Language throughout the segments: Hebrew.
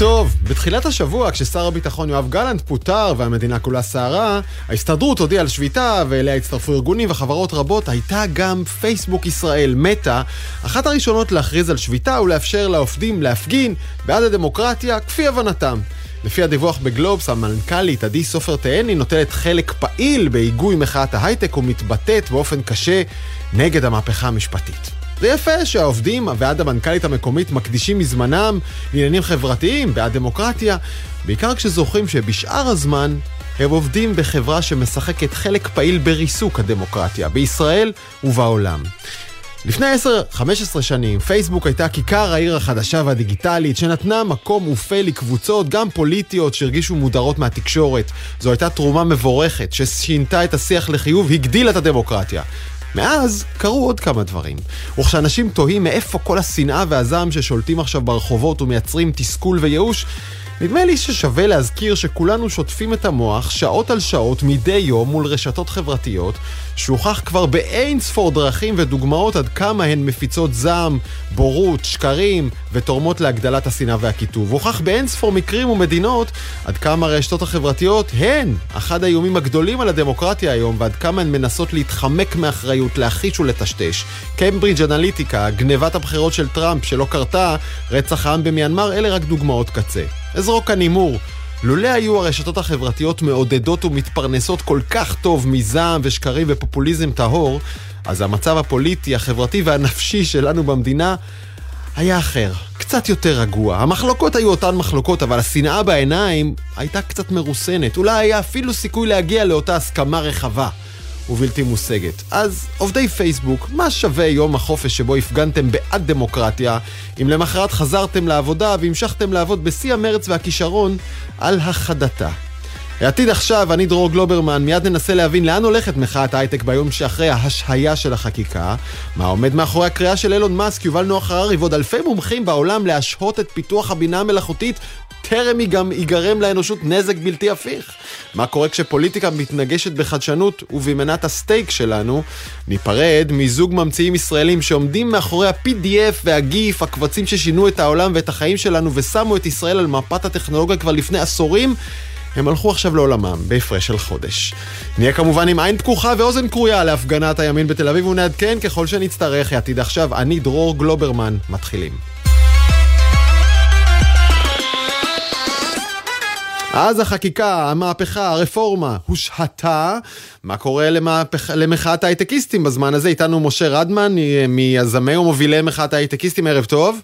טוב, בתחילת השבוע, כששר הביטחון יואב גלנט פוטר והמדינה כולה סערה, ההסתדרות הודיעה על שביתה ואליה הצטרפו ארגונים וחברות רבות, הייתה גם פייסבוק ישראל, מטא, אחת הראשונות להכריז על שביתה ולאפשר לעובדים להפגין בעד הדמוקרטיה כפי הבנתם. לפי הדיווח בגלובס, המנכ"לית עדי סופר תהני נוטלת חלק פעיל בהיגוי מחאת ההייטק ומתבטאת באופן קשה נגד המהפכה המשפטית. זה יפה שהעובדים ועד המנכ"לית המקומית מקדישים מזמנם לעניינים חברתיים, בעד דמוקרטיה, בעיקר כשזוכרים שבשאר הזמן הם עובדים בחברה שמשחקת חלק פעיל בריסוק הדמוקרטיה, בישראל ובעולם. לפני 10-15 שנים, פייסבוק הייתה כיכר העיר החדשה והדיגיטלית שנתנה מקום ופה לקבוצות, גם פוליטיות, שהרגישו מודרות מהתקשורת. זו הייתה תרומה מבורכת ששינתה את השיח לחיוב, הגדילה את הדמוקרטיה. מאז קרו עוד כמה דברים. וכשאנשים תוהים מאיפה כל השנאה והזעם ששולטים עכשיו ברחובות ומייצרים תסכול וייאוש, נדמה לי ששווה להזכיר שכולנו שוטפים את המוח שעות על שעות מדי יום מול רשתות חברתיות, שהוכח כבר באין ספור דרכים ודוגמאות עד כמה הן מפיצות זעם, בורות, שקרים ותורמות להגדלת השנאה והקיטוב. הוכח באין ספור מקרים ומדינות עד כמה הרשתות החברתיות הן אחד האיומים הגדולים על הדמוקרטיה היום ועד כמה הן מנסות להתחמק מאחריות, להחיש ולטשטש. קיימברידג' אנליטיקה, גנבת הבחירות של טראמפ שלא קרתה, רצח העם במיינמר, אלה רק דוגמאות קצה. אזרוק כאן הימור. לולא היו הרשתות החברתיות מעודדות ומתפרנסות כל כך טוב מזעם ושקרים ופופוליזם טהור, אז המצב הפוליטי, החברתי והנפשי שלנו במדינה היה אחר, קצת יותר רגוע. המחלוקות היו אותן מחלוקות, אבל השנאה בעיניים הייתה קצת מרוסנת. אולי היה אפילו סיכוי להגיע לאותה הסכמה רחבה. ובלתי מושגת. אז עובדי פייסבוק, מה שווה יום החופש שבו הפגנתם בעד דמוקרטיה, אם למחרת חזרתם לעבודה והמשכתם לעבוד בשיא המרץ והכישרון על החדתה? העתיד עכשיו, אני דרור גלוברמן, מיד ננסה להבין לאן הולכת מחאת ההייטק ביום שאחרי ההשהיה של החקיקה, מה עומד מאחורי הקריאה של אילון מאסק, יובל נוח הררי ועוד אלפי מומחים בעולם להשהות את פיתוח הבינה המלאכותית טרם גם ייגרם לאנושות נזק בלתי הפיך. מה קורה כשפוליטיקה מתנגשת בחדשנות ובמנת הסטייק שלנו? ניפרד מזוג ממציאים ישראלים שעומדים מאחורי ה-PDF והגיף, הקבצים ששינו את העולם ואת החיים שלנו ושמו את ישראל על מפת הטכנולוגיה כבר לפני עשורים. הם הלכו עכשיו לעולמם, בהפרש של חודש. נהיה כמובן עם עין פקוחה ואוזן כרויה להפגנת הימין בתל אביב ונעדכן ככל שנצטרך. עתיד עכשיו, אני דרור גלוברמן, מתחילים. אז החקיקה, המהפכה, הרפורמה, הושהתה. מה קורה למהפכ... למחאת ההייטקיסטים בזמן הזה? איתנו משה רדמן, מיזמי ומובילי מחאת ההייטקיסטים, ערב טוב.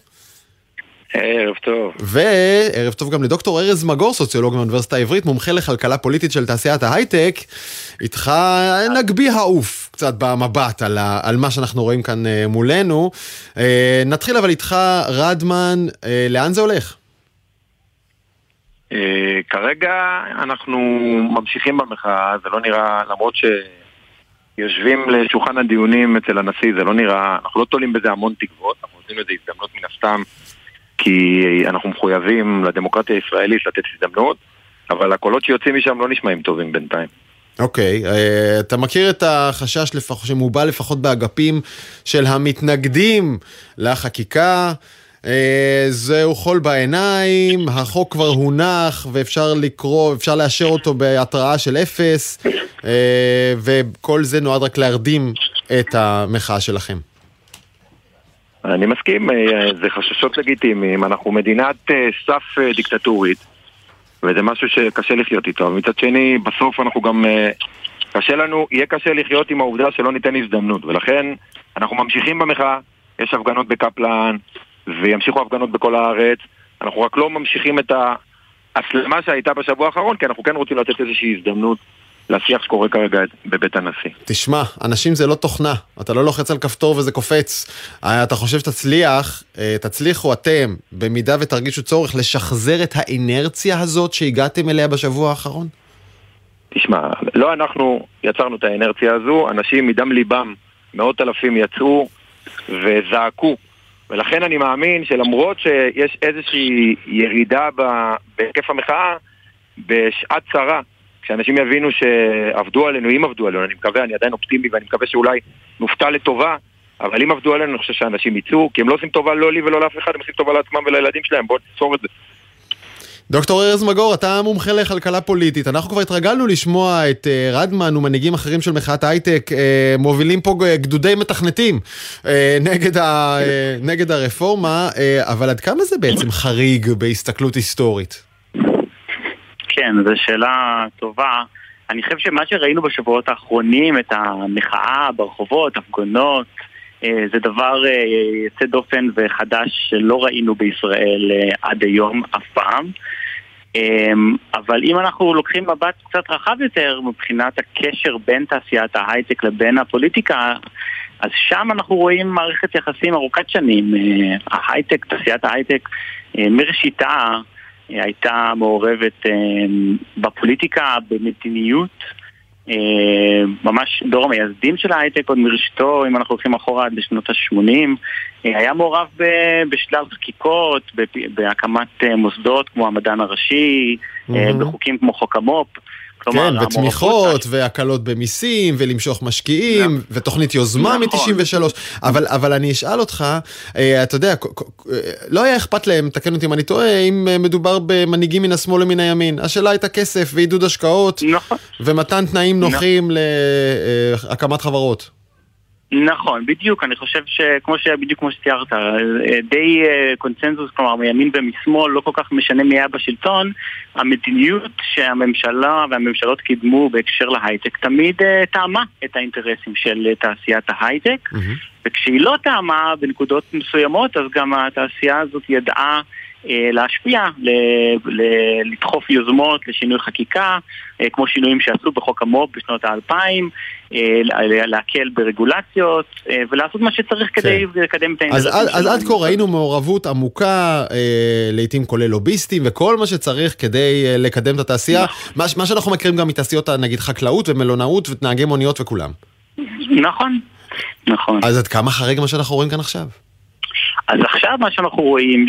ערב טוב. וערב טוב גם לדוקטור ארז מגור, סוציולוג מאוניברסיטה העברית, מומחה לכלכלה פוליטית של תעשיית ההייטק. איתך נגביה העוף קצת במבט על, ה, על מה שאנחנו רואים כאן אה, מולנו. אה, נתחיל אבל איתך, רדמן, אה, לאן זה הולך? כרגע אנחנו ממשיכים במחאה, זה לא נראה, למרות שיושבים לשולחן הדיונים אצל הנשיא, זה לא נראה, אנחנו לא תולים בזה המון תקוות, אנחנו עושים לזה הזדמנות מן הסתם כי אנחנו מחויבים לדמוקרטיה הישראלית לתת הזדמנות, אבל הקולות שיוצאים משם לא נשמעים טובים בינתיים. אוקיי, okay, uh, אתה מכיר את החשש לפח, שמובע לפחות באגפים של המתנגדים לחקיקה? Uh, זהו חול בעיניים, החוק כבר הונח ואפשר לקרוא, אפשר לאשר אותו בהתראה של אפס, uh, וכל זה נועד רק להרדים את המחאה שלכם. אני מסכים, אה, זה חששות לגיטימיים, אנחנו מדינת אה, סף אה, דיקטטורית וזה משהו שקשה לחיות איתו. מצד שני, בסוף אנחנו גם... קשה לנו, יהיה קשה לחיות עם העובדה שלא ניתן הזדמנות. ולכן אנחנו ממשיכים במחאה, יש הפגנות בקפלן וימשיכו הפגנות בכל הארץ. אנחנו רק לא ממשיכים את ההסלמה שהייתה בשבוע האחרון כי אנחנו כן רוצים לתת איזושהי הזדמנות לשיח שקורה כרגע בבית הנשיא. תשמע, אנשים זה לא תוכנה, אתה לא לוחץ על כפתור וזה קופץ. אה, אתה חושב שתצליח, אה, תצליחו אתם, במידה ותרגישו צורך, לשחזר את האינרציה הזאת שהגעתם אליה בשבוע האחרון? תשמע, לא אנחנו יצרנו את האינרציה הזו, אנשים מדם ליבם, מאות אלפים יצאו וזעקו. ולכן אני מאמין שלמרות שיש איזושהי ירידה בהיקף המחאה, בשעת צרה כשאנשים יבינו שעבדו עלינו, אם עבדו עלינו, אני מקווה, אני עדיין אופטימי ואני מקווה שאולי נופתע לטובה, אבל אם עבדו עלינו, אני חושב שאנשים יצאו, כי הם לא עושים טובה לא לי ולא לאף אחד, הם עושים טובה לעצמם ולילדים שלהם, בואו נצור את זה. דוקטור ארז מגור, אתה מומחה לכלכלה פוליטית. אנחנו כבר התרגלנו לשמוע את uh, רדמן ומנהיגים אחרים של מחאת הייטק uh, מובילים פה גדודי מתכנתים uh, נגד, ה, uh, נגד הרפורמה, uh, אבל עד כמה זה בעצם חריג בהסתכלות היסטורית? כן, זו שאלה טובה. אני חושב שמה שראינו בשבועות האחרונים, את המחאה ברחובות, הפגנות, זה דבר יוצא דופן וחדש שלא ראינו בישראל עד היום, אף פעם. אמ, אבל אם אנחנו לוקחים מבט קצת רחב יותר מבחינת הקשר בין תעשיית ההייטק לבין הפוליטיקה, אז שם אנחנו רואים מערכת יחסים ארוכת שנים. אה, ההייטק, תעשיית ההייטק אה, מראשיתה אה, הייתה מעורבת בפוליטיקה, במדיניות. אה, ממש דור המייסדים של ההייטק עוד מראשיתו, אם אנחנו הולכים אחורה עד לשנות ה-80, אה, היה מעורב בשלל חקיקות, בהקמת אה, מוסדות כמו המדען הראשי, בחוקים כמו חוק המו"פ. כלומר, כן, ותמיכות, ש... והקלות במיסים, ולמשוך משקיעים, נכון. ותוכנית יוזמה נכון. מ-93. אבל, אבל אני אשאל אותך, אה, אתה יודע, לא היה אכפת להם, תקן אותי אם אני טועה, אם אה, מדובר במנהיגים מן השמאל ומן הימין. השאלה הייתה כסף ועידוד השקעות, נכון. ומתן תנאים נכון. נוחים נכון. להקמת חברות. נכון, בדיוק, אני חושב שכמו שבדיוק כמו שציירת, די אה, קונצנזוס, כלומר מימין ומשמאל, לא כל כך משנה מי היה בשלטון, המדיניות שהממשלה והממשלות קידמו בהקשר להייטק תמיד uh, טעמה את האינטרסים של תעשיית ההייטק, mm-hmm. וכשהיא לא טעמה בנקודות מסוימות, אז גם התעשייה הזאת ידעה אה, להשפיע, לדחוף יוזמות לשינוי חקיקה, אה, כמו שינויים שעשו בחוק המו"פ בשנות האלפיים, אה, להקל ברגולציות ולעשות מה שצריך כדי כן. לקדם את האינטרסים. אז, אז עד כה ראינו מעורבות עמוקה, לעיתים כולל לוביסטים וכל מה שצריך כדי לקדם את התעשייה, נכון. מה, מה שאנחנו מכירים גם מתעשיות נגיד חקלאות ומלונאות ונהגי מוניות וכולם. נכון, נכון. אז עד כמה חריג מה שאנחנו רואים כאן עכשיו? אז עכשיו מה שאנחנו רואים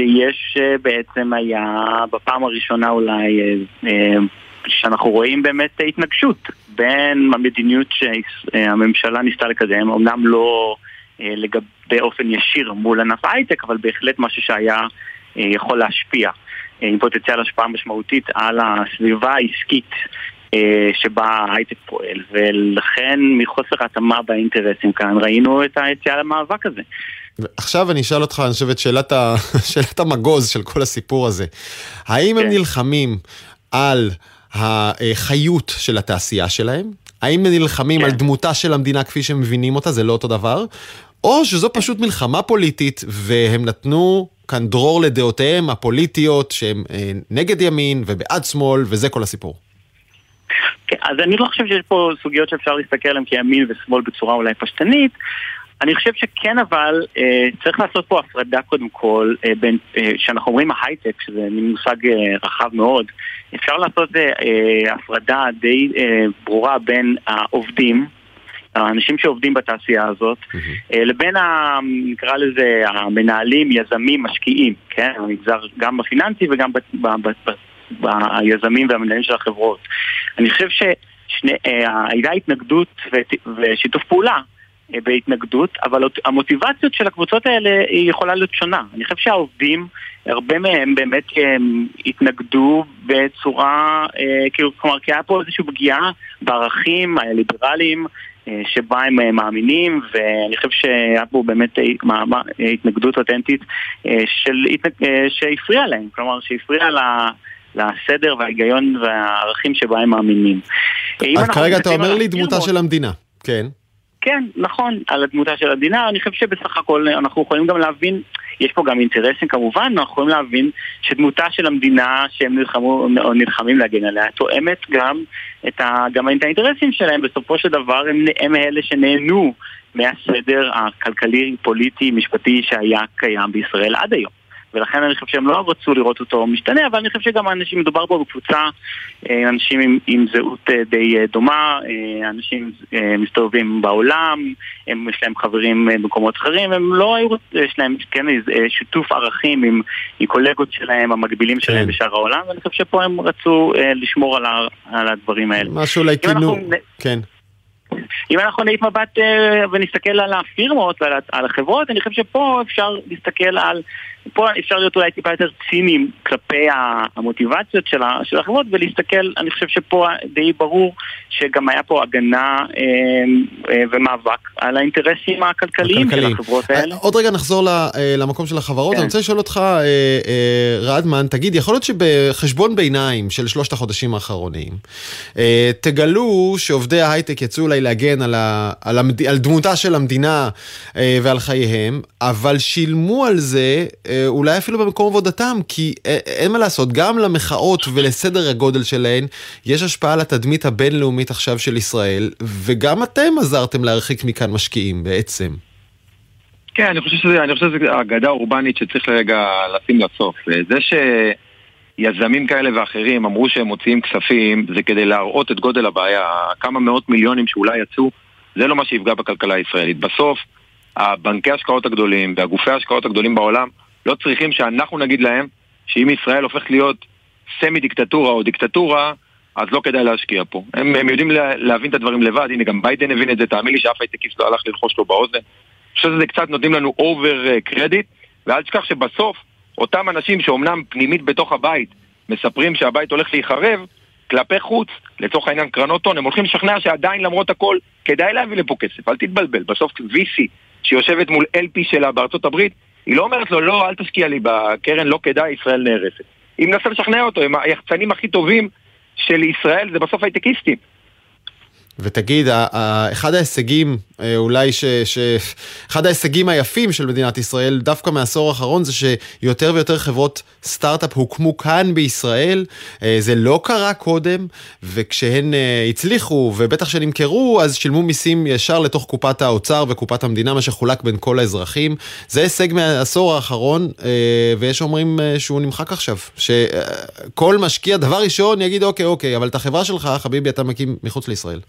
שיש אה, בעצם היה בפעם הראשונה אולי אה, אה, שאנחנו רואים באמת התנגשות בין המדיניות שהממשלה ניסתה לקדם, אמנם לא לגב, באופן ישיר מול ענף ההייטק, אבל בהחלט משהו שהיה יכול להשפיע. עם פוטנציאל השפעה משמעותית על הסביבה העסקית שבה ההייטק פועל, ולכן מחוסר התאמה באינטרסים כאן ראינו את היציאה למאבק הזה. עכשיו אני אשאל אותך, אני חושב, את שאלת, ה... שאלת המגוז של כל הסיפור הזה. האם כן. הם נלחמים על החיות של התעשייה שלהם? האם הם נלחמים כן. על דמותה של המדינה כפי שהם מבינים אותה, זה לא אותו דבר? או שזו פשוט מלחמה פוליטית, והם נתנו כאן דרור לדעותיהם הפוליטיות, שהם אה, נגד ימין ובעד שמאל, וזה כל הסיפור. כן, אז אני לא חושב שיש פה סוגיות שאפשר להסתכל עליהן כימין ושמאל בצורה אולי פשטנית. אני חושב שכן אבל אה, צריך לעשות פה הפרדה קודם כל אה, בין, אה, שאנחנו אומרים ההייטק, שזה מין מושג אה, רחב מאוד, אפשר לעשות אה, אה, הפרדה די אה, ברורה בין העובדים, האנשים שעובדים בתעשייה הזאת, mm-hmm. אה, לבין, ה, נקרא לזה, המנהלים, יזמים, משקיעים, כן? המגזר גם בפיננסי וגם ביזמים והמנהלים של החברות. אני חושב שהייתה אה, התנגדות ושיתוף פעולה בהתנגדות, אבל המוטיבציות של הקבוצות האלה היא יכולה להיות שונה. אני חושב שהעובדים, הרבה מהם באמת הם התנגדו בצורה, אה, כאילו, כלומר, כי היה פה איזושהי פגיעה בערכים הליברליים אה, שבה הם אה, מאמינים, ואני חושב שהיה פה באמת התנגדות אותנטית של, שהפריעה להם, כלומר שהפריעה ל... לסדר וההיגיון והערכים שבה הם מאמינים. אז כרגע אתה אומר לי דמותה של המדינה, כן. כן, נכון, על הדמותה של המדינה, אני חושב שבסך הכל אנחנו יכולים גם להבין, יש פה גם אינטרסים כמובן, אנחנו יכולים להבין שדמותה של המדינה שהם נלחמו, נלחמים להגן עליה תואמת גם את, ה, גם את האינטרסים שלהם, בסופו של דבר הם, הם אלה שנהנו מהסדר הכלכלי, פוליטי, משפטי שהיה קיים בישראל עד היום. ולכן אני חושב שהם לא רצו לראות אותו משתנה, אבל אני חושב שגם האנשים, מדובר פה בקבוצה, אה, אנשים עם, עם זהות אה, די אה, דומה, אנשים מסתובבים בעולם, הם, יש להם חברים במקומות אחרים, הם לא היו, יש להם כן שיתוף ערכים עם, עם קולגות שלהם, המקבילים כן. שלהם בשאר העולם, ואני חושב שפה הם רצו לשמור על, ה, על הדברים האלה. משהו אולי כאילו, כן. אם אנחנו נעיף מבט ונסתכל על הפירמות ועל על החברות, אני חושב שפה אפשר להסתכל על פה אפשר להיות אולי טיפה יותר ציניים כלפי המוטיבציות של, של החברות ולהסתכל, אני חושב שפה די ברור שגם היה פה הגנה אה, אה, ומאבק על האינטרסים הכלכליים של החברות האלה. עוד רגע נחזור למקום של החברות, כן. אני רוצה לשאול אותך, רדמן, תגיד, יכול להיות שבחשבון ביניים של שלושת החודשים האחרונים, תגלו שעובדי ההייטק יצאו אולי להגן על, ה, על, המד... על דמותה של המדינה ועל חייהם, אבל שילמו על זה אה, אולי אפילו במקום עבודתם, כי אה, אין מה לעשות, גם למחאות ולסדר הגודל שלהן יש השפעה על התדמית הבינלאומית עכשיו של ישראל, וגם אתם עזרתם להרחיק מכאן משקיעים בעצם. כן, אני חושב שזה, אני חושב שזה אגדה אורבנית שצריך רגע לשים לסוף. זה שיזמים כאלה ואחרים אמרו שהם מוציאים כספים, זה כדי להראות את גודל הבעיה. כמה מאות מיליונים שאולי יצאו, זה לא מה שיפגע בכלכלה הישראלית. בסוף, הבנקי ההשקעות הגדולים והגופי ההשקעות הגדולים בעולם לא צריכים שאנחנו נגיד להם שאם ישראל הופכת להיות semi דיקטטורה או דיקטטורה, אז לא כדאי להשקיע פה. הם, הם יודעים לה, להבין את הדברים לבד, הנה גם ביידן הבין את זה, תאמין לי שאף הייטקיסט לא הלך ללחוש לו באוזן. אני חושב שזה קצת נותנים לנו over credit, ואל תשכח שבסוף אותם אנשים שאומנם פנימית בתוך הבית מספרים שהבית הולך להיחרב, כלפי חוץ, לצורך העניין קרנות הון, הם הולכים לשכנע שעדיין למרות הכל כדאי להביא לפה כסף, אל תתבלבל, בסוף VC שיושבת מול LP שלה בארצות הברית, היא לא אומרת לו, לא, אל תשקיע לי בקרן, לא כדאי, ישראל נהרסת. היא מנסה לשכנע אותו, הם היחצנים הכי טובים של ישראל זה בסוף הייטקיסטים. ותגיד, אחד ההישגים, אה, אולי ש, ש... אחד ההישגים היפים של מדינת ישראל, דווקא מהעשור האחרון, זה שיותר ויותר חברות סטארט-אפ הוקמו כאן בישראל. אה, זה לא קרה קודם, וכשהן אה, הצליחו, ובטח שנמכרו, אז שילמו מיסים ישר לתוך קופת האוצר וקופת המדינה, מה שחולק בין כל האזרחים. זה הישג מהעשור האחרון, ויש אומרים שהוא נמחק עכשיו. שכל משקיע, דבר ראשון, יגיד, אוקיי, אוקיי, אבל את החברה שלך, חביבי, אתה מקים מחוץ לישראל.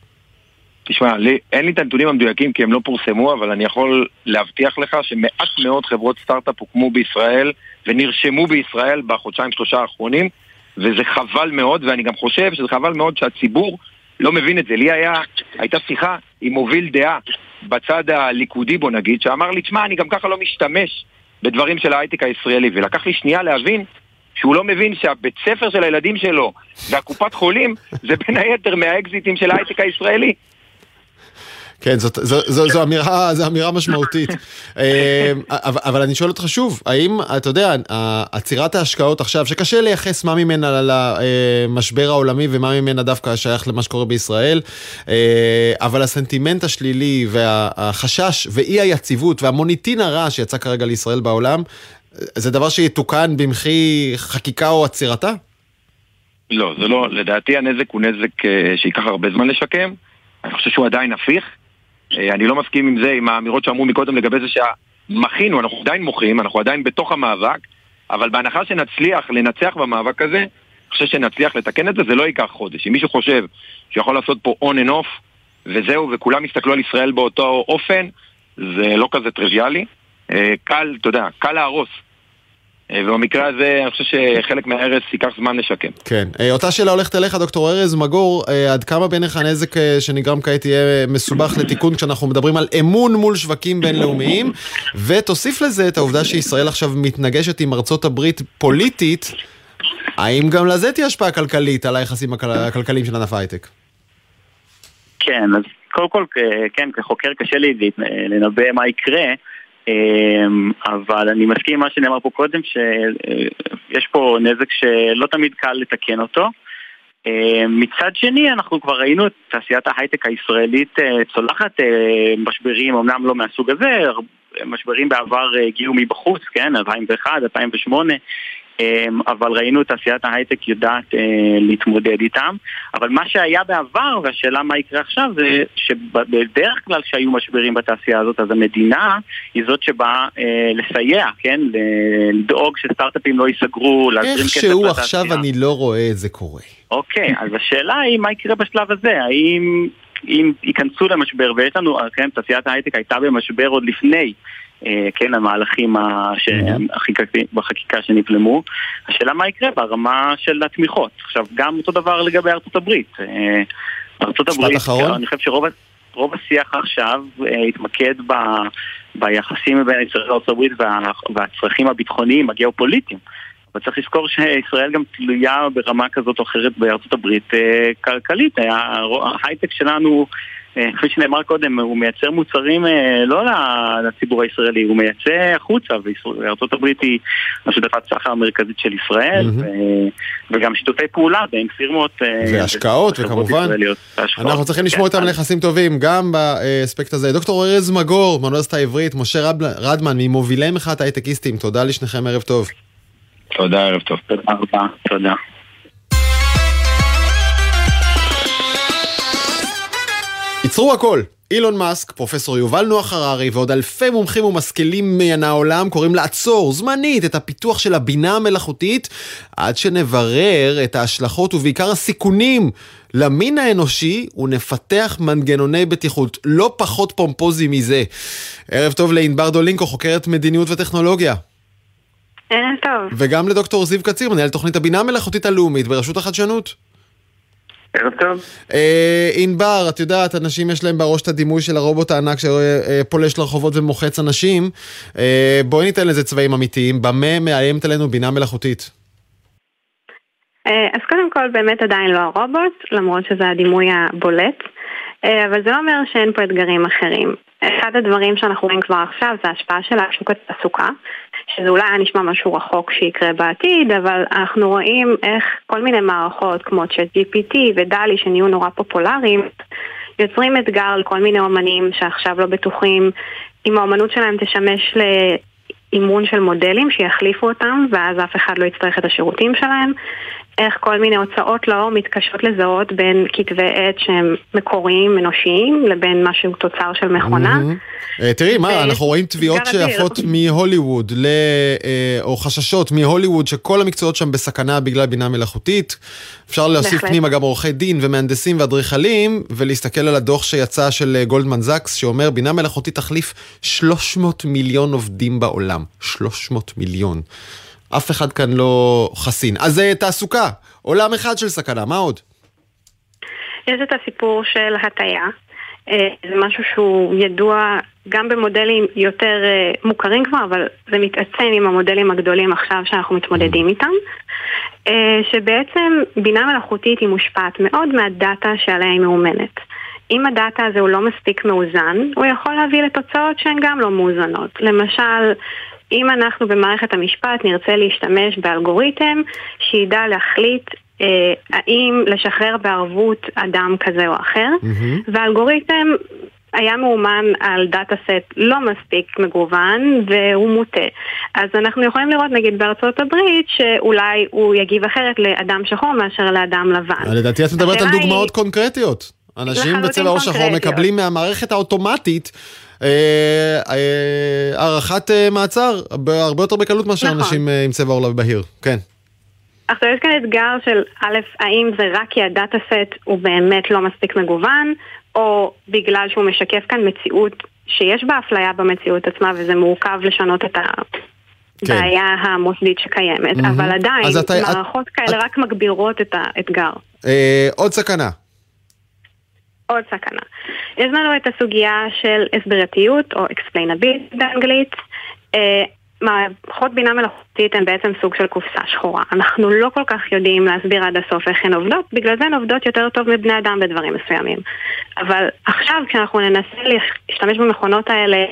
תשמע, לי, אין לי את הנתונים המדויקים כי הם לא פורסמו, אבל אני יכול להבטיח לך שמעט מאוד חברות סטארט-אפ הוקמו בישראל ונרשמו בישראל בחודשיים שלושה האחרונים, וזה חבל מאוד, ואני גם חושב שזה חבל מאוד שהציבור לא מבין את זה. לי היה, הייתה שיחה עם מוביל דעה בצד הליכודי בוא נגיד, שאמר לי, תשמע, אני גם ככה לא משתמש בדברים של ההייטק הישראלי, ולקח לי שנייה להבין שהוא לא מבין שהבית ספר של הילדים שלו והקופת חולים זה בין היתר מהאקזיטים של ההייטק הישראלי. כן, זאת, זו, זו, זו, אמירה, זו אמירה משמעותית. אה, אבל אני שואל אותך שוב, האם, אתה יודע, עצירת ההשקעות עכשיו, שקשה לייחס מה ממנה למשבר העולמי ומה ממנה דווקא שייך למה שקורה בישראל, אה, אבל הסנטימנט השלילי והחשש ואי היציבות והמוניטין הרע שיצא כרגע לישראל בעולם, זה דבר שיתוקן במחי חקיקה או עצירתה? לא, זה לא, לדעתי הנזק הוא נזק אה, שייקח הרבה זמן לשקם. אני חושב שהוא עדיין הפיך. אה, אני לא מסכים עם זה, עם האמירות שאמרו מקודם לגבי זה שמחינו, אנחנו עדיין מוחים, אנחנו עדיין בתוך המאבק, אבל בהנחה שנצליח לנצח במאבק הזה, אני חושב שנצליח לתקן את זה, זה לא ייקח חודש. אם מישהו חושב שיכול לעשות פה on and off, וזהו, וכולם יסתכלו על ישראל באותו אופן, זה לא כזה טריוויאלי. אה, קל, אתה יודע, קל להרוס. אה, ובמקרה הזה אני חושב שחלק מההרס ייקח זמן לשקם. כן. אה, אותה שאלה הולכת אליך, דוקטור ארז מגור, אה, עד כמה בעיניך הנזק שנגרם כעת יהיה מסובך לתיקון כשאנחנו מדברים על אמון מול שווקים בינלאומיים, ותוסיף לזה את העובדה שישראל עכשיו מתנגשת עם ארצות הברית פוליטית, האם גם לזה תהיה השפעה כלכלית על היחסים הכלכליים של ענף ההייטק? כן, אז קודם כל, כן, כחוקר קשה לי לנבא מה יקרה. אמ, אבל אני מסכים עם מה שנאמר פה קודם, שיש פה נזק שלא תמיד קל לתקן אותו. אמ, מצד שני, אנחנו כבר ראינו את תעשיית ההייטק הישראלית אה, צולחת אה, משברים, אמנם לא מהסוג הזה, משברים בעבר אה, הגיעו מבחוץ, כן, 2001, 2008, אמ, אבל ראינו את תעשיית ההייטק יודעת אה, להתמודד איתם. אבל מה שהיה בעבר, והשאלה מה יקרה עכשיו, זה שבדרך כלל שהיו משברים בתעשייה הזאת, אז המדינה היא זאת שבאה אה, לסייע, כן? לדאוג שסטארט-אפים לא ייסגרו, להזרים כסף לתעשייה. איכשהו עכשיו אני לא רואה את זה קורה. אוקיי, אז השאלה היא מה יקרה בשלב הזה, האם... אם ייכנסו למשבר, ויש לנו, כן, תעשיית ההייטק הייתה במשבר עוד לפני אה, כן, המהלכים בחקיקה שנבלמו. השאלה מה יקרה ברמה של התמיכות. עכשיו, גם אותו דבר לגבי ארצות הברית. אה, ארצות הברית, אני חושב שרוב... רוב השיח עכשיו התמקד ב, ביחסים בין ישראל לארצות הברית וה, והצרכים הביטחוניים, הגיאופוליטיים. אבל צריך לזכור שישראל גם תלויה ברמה כזאת או אחרת בארצות הברית אה, כלכלית. ההייטק שלנו, אה, כפי שנאמר קודם, הוא מייצר מוצרים אה, לא לציבור הישראלי, הוא מייצא החוצה, הברית היא השותפת סחר המרכזית של ישראל, mm-hmm. וגם שיתופי פעולה בין פירמות. והשקעות, וכמובן, אנחנו צריכים לשמור איתם נכסים טובים, גם באספקט הזה. דוקטור ארז מגור, מאוניברסיטה העברית, משה רדמן, ממובילי מחאת ההייטקיסטים, תודה לשניכם, ערב טוב. תודה, ערב טוב. תודה רבה, תודה. ייצרו הכל. אילון מאסק, פרופסור יובל נוח הררי ועוד אלפי מומחים ומשכילים מן העולם קוראים לעצור זמנית את הפיתוח של הבינה המלאכותית עד שנברר את ההשלכות ובעיקר הסיכונים למין האנושי ונפתח מנגנוני בטיחות לא פחות פומפוזי מזה. ערב טוב לענבר דולינקו, חוקרת מדיניות וטכנולוגיה. ערב טוב. וגם לדוקטור זיו קציר, מנהל תוכנית הבינה המלאכותית הלאומית ברשות החדשנות. ערב טוב. אה, ענבר, את יודעת, אנשים יש להם בראש את הדימוי של הרובוט הענק שפולש לרחובות ומוחץ אנשים. אה, בואי ניתן לזה צבעים אמיתיים. במה מאיימת עלינו בינה מלאכותית? אה, אז קודם כל, באמת עדיין לא הרובוט, למרות שזה הדימוי הבולט. אבל זה לא אומר שאין פה אתגרים אחרים. אחד הדברים שאנחנו רואים כבר עכשיו זה ההשפעה של השוק התעסוקה, שזה אולי היה נשמע משהו רחוק שיקרה בעתיד, אבל אנחנו רואים איך כל מיני מערכות כמו ChatGPT ודלי שנהיו נורא פופולריים, יוצרים אתגר לכל מיני אומנים שעכשיו לא בטוחים אם האומנות שלהם תשמש לאימון של מודלים שיחליפו אותם ואז אף אחד לא יצטרך את השירותים שלהם. איך כל מיני הוצאות לאור מתקשות לזהות בין כתבי עת שהם מקוריים, אנושיים, לבין משהו תוצר של מכונה. אה, תראי, מה, אנחנו רואים תביעות שעפות מהוליווד, אה, או חששות מהוליווד שכל המקצועות שם בסכנה בגלל בינה מלאכותית. אפשר להוסיף פנימה גם עורכי דין ומהנדסים ואדריכלים, ולהסתכל על הדוח שיצא של אה, גולדמן זקס, שאומר בינה מלאכותית תחליף 300 מיליון עובדים בעולם. 300 מיליון. אף אחד כאן לא חסין. אז זה תעסוקה, עולם אחד של סכנה, מה עוד? יש את הסיפור של הטיה. אה, זה משהו שהוא ידוע גם במודלים יותר אה, מוכרים כבר, אבל זה מתעצם עם המודלים הגדולים עכשיו שאנחנו מתמודדים איתם. אה, שבעצם בינה מלאכותית היא מושפעת מאוד מהדאטה שעליה היא מאומנת. אם הדאטה הזה הוא לא מספיק מאוזן, הוא יכול להביא לתוצאות שהן גם לא מאוזנות. למשל, אם אנחנו במערכת המשפט נרצה להשתמש באלגוריתם שידע להחליט אה, האם לשחרר בערבות אדם כזה או אחר, mm-hmm. והאלגוריתם היה מאומן על דאטה סט לא מספיק מגוון והוא מוטה. אז אנחנו יכולים לראות נגיד בארצות הברית שאולי הוא יגיב אחרת לאדם שחור מאשר לאדם לבן. לדעתי את מדברת על דוגמאות היא... קונקרטיות. אנשים בצבע עור שחור מקבלים מהמערכת האוטומטית אה, אה, הארכת אה, מעצר הרבה יותר בקלות מאשר נכון. אנשים עם צבע עור בהיר, כן. עכשיו יש כאן אתגר של א', האם זה רק כי הדאטה סט הוא באמת לא מספיק מגוון, או בגלל שהוא משקף כאן מציאות שיש בה אפליה במציאות עצמה וזה מורכב לשנות את הבעיה כן. המוסדית שקיימת, mm-hmm. אבל עדיין מערכות את, כאלה את... רק מגבירות את האתגר. אה, עוד סכנה. עוד סכנה. יש לנו את הסוגיה של הסברתיות, או explainability באנגלית. אה, מערכות בינה מלאכותית הן בעצם סוג של קופסה שחורה. אנחנו לא כל כך יודעים להסביר עד הסוף איך הן עובדות, בגלל זה הן עובדות יותר טוב מבני אדם בדברים מסוימים. אבל עכשיו כשאנחנו ננסה להשתמש במכונות האלה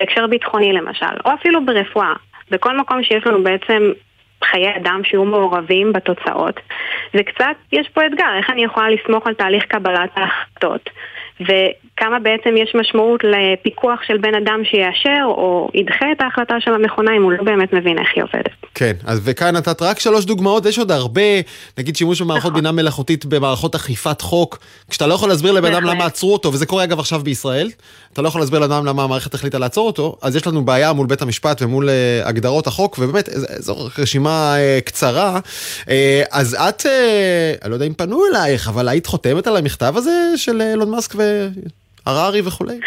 בהקשר ביטחוני למשל, או אפילו ברפואה, בכל מקום שיש לנו בעצם חיי אדם שיהיו מעורבים בתוצאות. וקצת, יש פה אתגר, איך אני יכולה לסמוך על תהליך קבלת ההחלטות. וכמה בעצם יש משמעות לפיקוח של בן אדם שיאשר או ידחה את ההחלטה של המכונה אם הוא לא באמת מבין איך היא עובדת. כן, אז וכאן נתת רק שלוש דוגמאות, יש עוד הרבה, נגיד שימוש במערכות נכון. בינה מלאכותית במערכות אכיפת חוק, כשאתה לא יכול להסביר לבן אדם למה עצרו אותו, וזה קורה אגב עכשיו בישראל, אתה לא יכול להסביר לבן אדם למה המערכת החליטה לעצור אותו, אז יש לנו בעיה מול בית המשפט ומול uh, הגדרות החוק, ובאמת, זו רשימה uh, קצרה. Uh, אז את, אני לא יודע אם פנו אלייך, אבל היית חותמת על המכתב הזה של אילון מאסק והררי וכולי?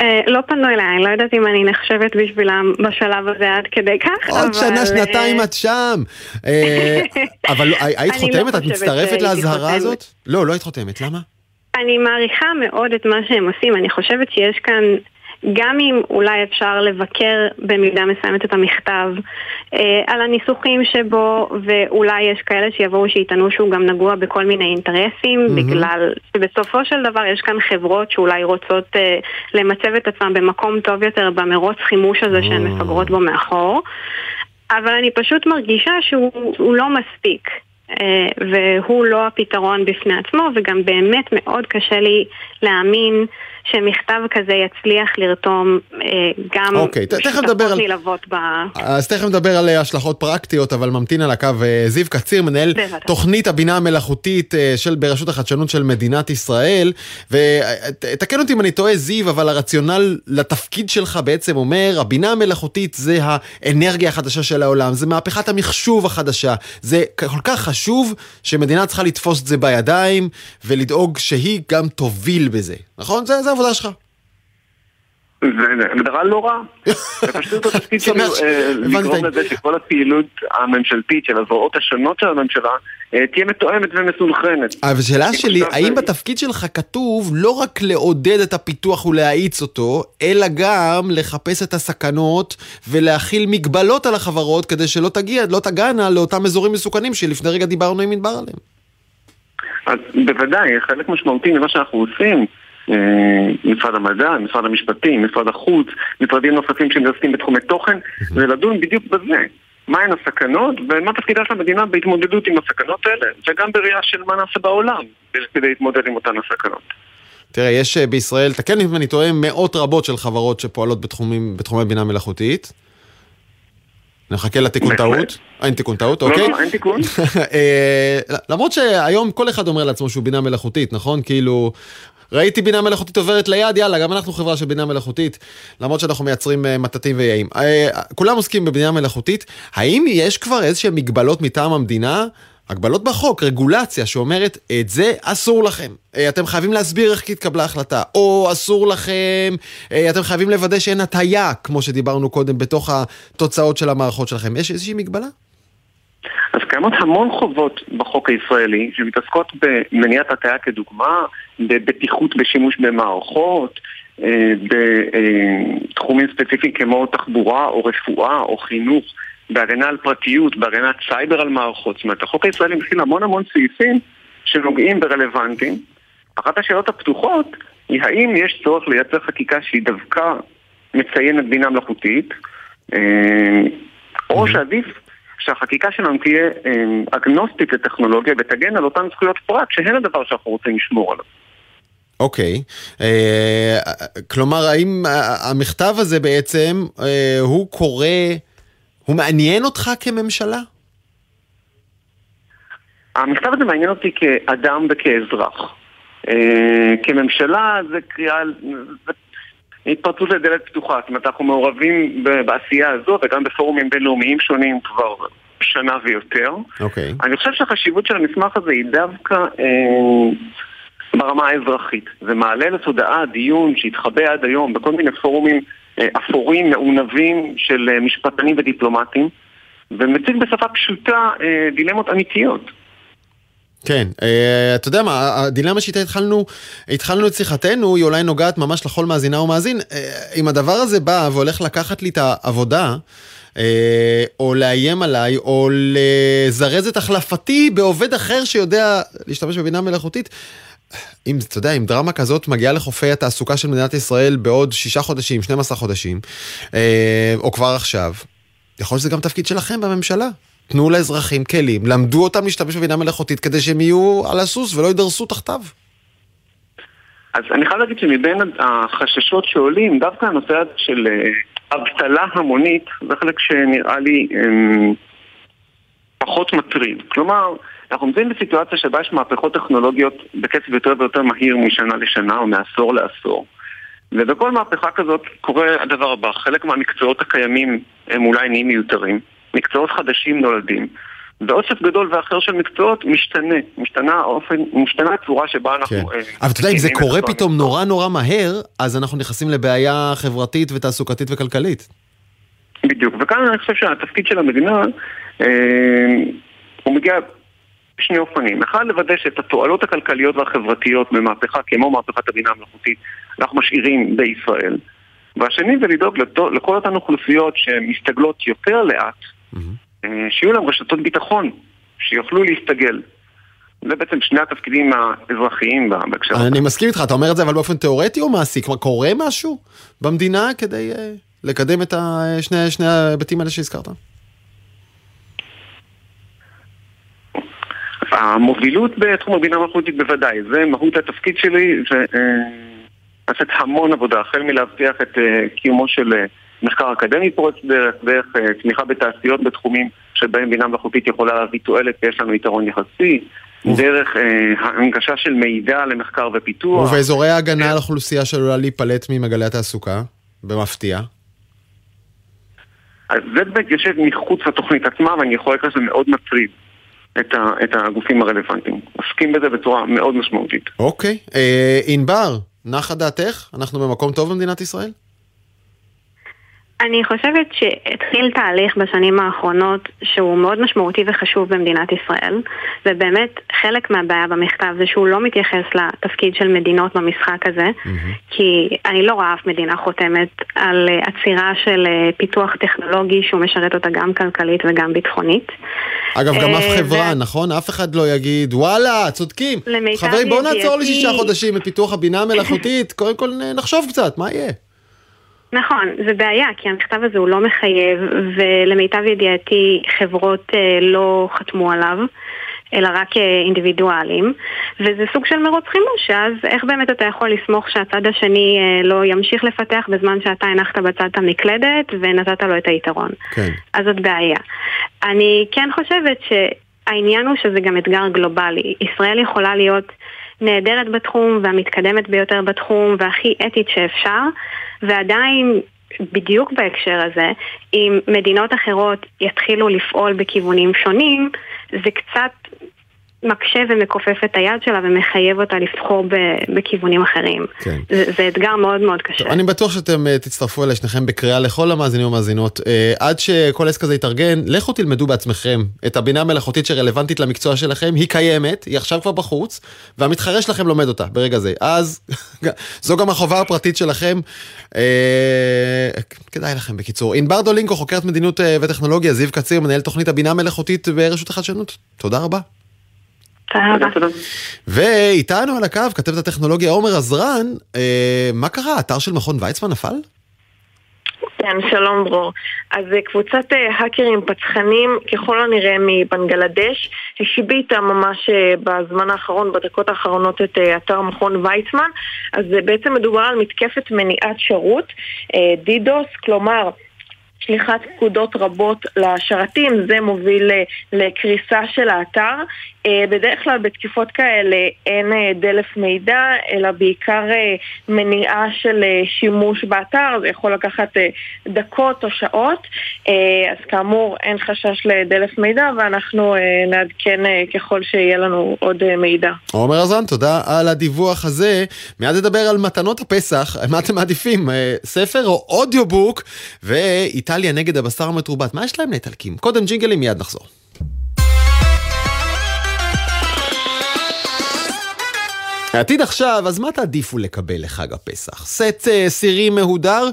אה, לא פנו אליי, אני לא יודעת אם אני נחשבת בשבילם בשלב הזה עד כדי כך, עוד אבל... שנה, שנתיים את שם. אה, אבל לא, היית לא חותמת? את מצטרפת לאזהרה הזאת? לא, לא היית חותמת, למה? אני מעריכה מאוד את מה שהם עושים, אני חושבת שיש כאן גם אם אולי אפשר לבקר במידה מסוימת את המכתב אה, על הניסוחים שבו, ואולי יש כאלה שיבואו שיטענו שהוא גם נגוע בכל מיני אינטרסים, mm-hmm. בגלל שבסופו של דבר יש כאן חברות שאולי רוצות אה, למצב את עצמן במקום טוב יותר במרוץ חימוש הזה שהן מפגרות בו מאחור. אבל אני פשוט מרגישה שהוא לא מספיק. אה, והוא לא הפתרון בפני עצמו, וגם באמת מאוד קשה לי להאמין שמכתב כזה יצליח לרתום אה, גם אוקיי, שותפות על... ללוות ב... אז תכף נדבר על השלכות פרקטיות, אבל ממתין על הקו אה, זיו קציר, מנהל בבטח. תוכנית הבינה המלאכותית של, ברשות החדשנות של מדינת ישראל. ותקן אותי אם אני טועה, זיו, אבל הרציונל לתפקיד שלך בעצם אומר, הבינה המלאכותית זה האנרגיה החדשה של העולם, זה מהפכת המחשוב החדשה. זה כל כך חשוב שמדינה צריכה לתפוס את זה בידיים ולדאוג שהיא גם תוביל בזה. נכון? זה, זה העבודה שלך. זה הגדרה לא רע. זה פשוט התפקיד שלי אה, לגרום לזה שכל הפעילות הממשלתית של הזרועות השונות של הממשלה אה, תהיה מתואמת ומסונכרנת. אבל השאלה שלי, האם בתפקיד שלך כתוב לא רק לעודד את הפיתוח ולהאיץ אותו, אלא גם לחפש את הסכנות ולהכיל מגבלות על החברות כדי שלא תגיע, לא תגענה לאותם אזורים מסוכנים שלפני רגע דיברנו עם ענבר עליהם? אז בוודאי, חלק משמעותי ממה שאנחנו עושים אה, משרד המדע, משרד המשפטים, משרד החוץ, משרדים נוספים שמתעסקים בתחומי תוכן, ולדון בדיוק בזה. מהן הסכנות ומה תפקידה של המדינה בהתמודדות עם הסכנות האלה, וגם בראייה של מה נעשה בעולם כדי להתמודד עם אותן הסכנות. תראה, יש אה, בישראל, תקן אם אני טועה, מאות רבות של חברות שפועלות בתחומים, בתחומי בינה מלאכותית. נחכה לתיקון טעות. אין תיקון טעות, לא, אוקיי? לא, אין תיקון. אה, למרות שהיום כל אחד אומר לעצמו שהוא בינה מלאכותית, נכון? כאילו, ראיתי בינה מלאכותית עוברת ליד, יאללה, גם אנחנו חברה של בינה מלאכותית, למרות שאנחנו מייצרים uh, מטטים ואיים. Uh, כולם עוסקים בבינה מלאכותית, האם יש כבר איזשהן מגבלות מטעם המדינה? הגבלות בחוק, רגולציה שאומרת, את זה אסור לכם. אה, אתם חייבים להסביר איך התקבלה החלטה. או אסור לכם, אתם חייבים לוודא שאין הטיה, כמו שדיברנו קודם, בתוך התוצאות של המערכות שלכם. יש איזושהי מגבלה? אז קיימות המון חובות בחוק הישראלי שמתעסקות במניעת הטעיה כדוגמה, בבטיחות בשימוש במערכות, אה, בתחומים ספציפיים כמו תחבורה או רפואה או חינוך, בהגנה על פרטיות, בהגנת סייבר על מערכות. זאת אומרת, החוק הישראלי מכיל המון המון סעיפים שנוגעים ורלוונטיים. אחת השאלות הפתוחות היא האם יש צורך לייצר חקיקה שהיא דווקא מציינת בינה מלאכותית, אה, או שעדיף שהחקיקה שלנו תהיה אמ, אגנוסטית לטכנולוגיה ותגן על אותן זכויות פרט שהן הדבר שאנחנו רוצים לשמור עליו. אוקיי, okay. אה, uh, כלומר האם המכתב הזה בעצם uh, הוא קורא, הוא מעניין אותך כממשלה? המכתב הזה מעניין אותי כאדם וכאזרח. Uh, כממשלה זה קריאה, זה התפרצות לדלת פתוחה, זאת אומרת אנחנו מעורבים בעשייה הזאת וגם בפורומים בינלאומיים שונים כבר שנה ויותר. אוקיי. Okay. אני חושב שהחשיבות של המסמך הזה היא דווקא אה, ברמה האזרחית. זה מעלה לתודעה דיון שהתחבא עד היום בכל מיני פורומים אה, אפורים, מעונבים של אה, משפטנים ודיפלומטים, ומציג בשפה פשוטה אה, דילמות אמיתיות. כן, אה, אתה יודע מה, הדילמה שאיתה התחלנו, התחלנו את שיחתנו, היא אולי נוגעת ממש לכל מאזינה ומאזין. אה, אם הדבר הזה בא והולך לקחת לי את העבודה, אה, או לאיים עליי, או לזרז את החלפתי בעובד אחר שיודע להשתמש בבינה מלאכותית, אם, אתה יודע, אם דרמה כזאת מגיעה לחופי התעסוקה של מדינת ישראל בעוד שישה חודשים, 12 חודשים, או כבר עכשיו, יכול להיות שזה גם תפקיד שלכם בממשלה. תנו לאזרחים כלים, למדו אותם להשתמש בבינה מלאכותית כדי שהם יהיו על הסוס ולא יידרסו תחתיו. אז אני חייב להגיד שמבין החששות שעולים, דווקא הנושא הזה של אה, אבטלה המונית, זה חלק שנראה לי אמ, פחות מטריד. כלומר, אנחנו נמצאים בסיטואציה שבה יש מהפכות טכנולוגיות בקצב יותר ויותר מהיר משנה לשנה או מעשור לעשור. ובכל מהפכה כזאת קורה הדבר הבא, חלק מהמקצועות הקיימים הם אולי נהיים מיותרים. מקצועות חדשים נולדים. ואוסף גדול ואחר של מקצועות משתנה, משתנה האופן, משתנה הצורה שבה אנחנו... כן. אה, אבל אתה יודע, אם זה קורה פתאום נורא נורא מהר, אז אנחנו נכנסים לבעיה חברתית ותעסוקתית וכלכלית. בדיוק, וכאן אני חושב שהתפקיד של המדינה, אה, הוא מגיע בשני אופנים. אחד, לוודא שאת התועלות הכלכליות והחברתיות במהפכה כמו מהפכת הבינה המלאכותית אנחנו משאירים בישראל. והשני זה לדאוג לכל אותן אוכלוסיות שמסתגלות יותר לאט, mm-hmm. שיהיו להם רשתות ביטחון, שיוכלו להסתגל. זה בעצם שני התפקידים האזרחיים בהקשר הזה. אני מסכים איתך, אתה אומר את זה אבל באופן תיאורטי או מעשי? כלומר, קורה משהו במדינה כדי uh, לקדם את השני, שני ההיבטים האלה שהזכרת? המובילות בתחום הבינה המלאכותית בוודאי, זה מהות התפקיד שלי, זה אה, לעשות המון עבודה, החל מלהבטיח את אה, קיומו של אה, מחקר אקדמי פורץ דרך, דרך תמיכה בתעשיות בתחומים שבהם בינה מלאכותית יכולה להביא תועלת ויש לנו יתרון יחסי, דרך הנגשה של מידע למחקר ופיתוח. ובאזורי ההגנה על אוכלוסייה שעלולה להיפלט ממעגלי התעסוקה, במפתיע? אז זה באמת יושב מחוץ לתוכנית עצמה ואני יכול לקרוא לזה מאוד מטריד. את, ה, את הגופים הרלוונטיים. עוסקים בזה בצורה מאוד משמעותית. אוקיי. אה, ענבר, נחה דעתך? אנחנו במקום טוב במדינת ישראל? אני חושבת שהתחיל תהליך בשנים האחרונות שהוא מאוד משמעותי וחשוב במדינת ישראל ובאמת חלק מהבעיה במכתב זה שהוא לא מתייחס לתפקיד של מדינות במשחק הזה mm-hmm. כי אני לא רואה אף מדינה חותמת על עצירה של פיתוח טכנולוגי שהוא משרת אותה גם כלכלית וגם ביטחונית. אגב, גם אף אה, חברה, נכון? אף אחד לא יגיד, וואלה, צודקים. חברים, בואו נעצור לי שישה חודשים את פיתוח הבינה המלאכותית, קודם כל נחשוב קצת, מה יהיה? נכון, זה בעיה, כי המכתב הזה הוא לא מחייב, ולמיטב ידיעתי חברות אה, לא חתמו עליו. אלא רק אה, אינדיבידואלים, וזה סוג של מרוץ חימוש, אז איך באמת אתה יכול לסמוך שהצד השני אה, לא ימשיך לפתח בזמן שאתה הנחת בצד את המקלדת ונתת לו את היתרון. כן. אז זאת בעיה. אני כן חושבת שהעניין הוא שזה גם אתגר גלובלי. ישראל יכולה להיות נהדרת בתחום והמתקדמת ביותר בתחום והכי אתית שאפשר, ועדיין בדיוק בהקשר הזה, אם מדינות אחרות יתחילו לפעול בכיוונים שונים, זה קצת מקשה ומכופף את היד שלה ומחייב אותה לבחור בכיוונים אחרים. כן. זה, זה אתגר מאוד מאוד קשה. טוב, אני בטוח שאתם uh, תצטרפו אליי שניכם בקריאה לכל המאזינים והמאזינות. Uh, עד שכל עסק הזה יתארגן, לכו תלמדו בעצמכם את הבינה המלאכותית שרלוונטית למקצוע שלכם, היא קיימת, היא עכשיו כבר בחוץ, והמתחרה שלכם לומד אותה ברגע זה. אז זו גם החובה הפרטית שלכם. Uh, כדאי לכם בקיצור. ענבר דולינקו, חוקרת מדיניות וטכנולוגיה, זיו קציר, מנהל תוכנית הבינה המלאכותית ברשות החדשנות. תודה רבה. ואיתנו על הקו כתבת הטכנולוגיה עומר עזרן, אה, מה קרה? האתר של מכון ויצמן נפל? כן, שלום דרור. אז אה, קבוצת אה, האקרים פצחנים, ככל הנראה מבנגלדש, השביתה ממש אה, בזמן האחרון, בדקות האחרונות, את אתר מכון ויצמן. אז בעצם מדובר על מתקפת מניעת שירות, דידוס, כלומר... שליחת פקודות רבות לשרתים, זה מוביל לקריסה של האתר. אה, בדרך כלל בתקיפות כאלה אין אה, דלף מידע, אלא בעיקר אה, מניעה של שימוש באתר, זה יכול לקחת דקות או שעות. אז כאמור, אין חשש לדלף מידע, ואנחנו נעדכן ככל שיהיה לנו עוד מידע. עומר אזן, תודה על הדיווח הזה. מיד נדבר על מתנות הפסח, מה אתם מעדיפים, ספר או אודיובוק, ואיטליה נגד הבשר המתורבת, מה יש להם לאיטלקים? קודם ג'ינגלים, מיד נחזור. העתיד עכשיו, אז מה תעדיפו לקבל לחג הפסח? סט אה, סירים מהודר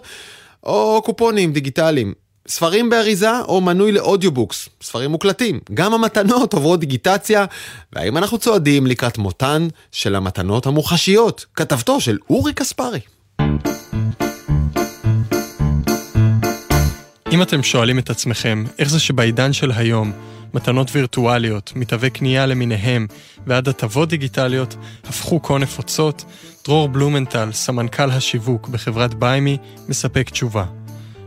או קופונים דיגיטליים? ספרים באריזה או מנוי ל audiobooks, ספרים מוקלטים. גם המתנות עוברות דיגיטציה, והאם אנחנו צועדים לקראת מותן של המתנות המוחשיות? כתבתו של אורי קספרי. אם אתם שואלים את עצמכם, איך זה שבעידן של היום מתנות וירטואליות, מתווי קנייה למיניהם ועד הטבות דיגיטליות הפכו כה נפוצות, דרור בלומנטל, סמנכ"ל השיווק בחברת ביימי, מספק תשובה.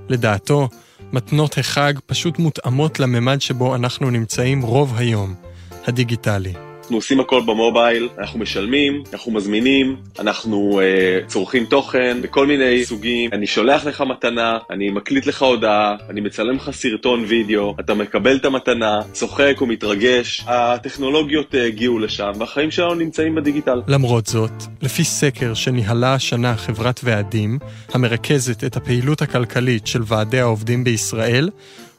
לדעתו, מתנות החג פשוט מותאמות לממד שבו אנחנו נמצאים רוב היום, הדיגיטלי. אנחנו עושים הכל במובייל, אנחנו משלמים, אנחנו מזמינים, אנחנו uh, צורכים תוכן בכל מיני סוגים, אני שולח לך מתנה, אני מקליט לך הודעה, אני מצלם לך סרטון וידאו, אתה מקבל את המתנה, צוחק ומתרגש, הטכנולוגיות uh, הגיעו לשם והחיים שלנו נמצאים בדיגיטל. למרות זאת, לפי סקר שניהלה השנה חברת ועדים, המרכזת את הפעילות הכלכלית של ועדי העובדים בישראל,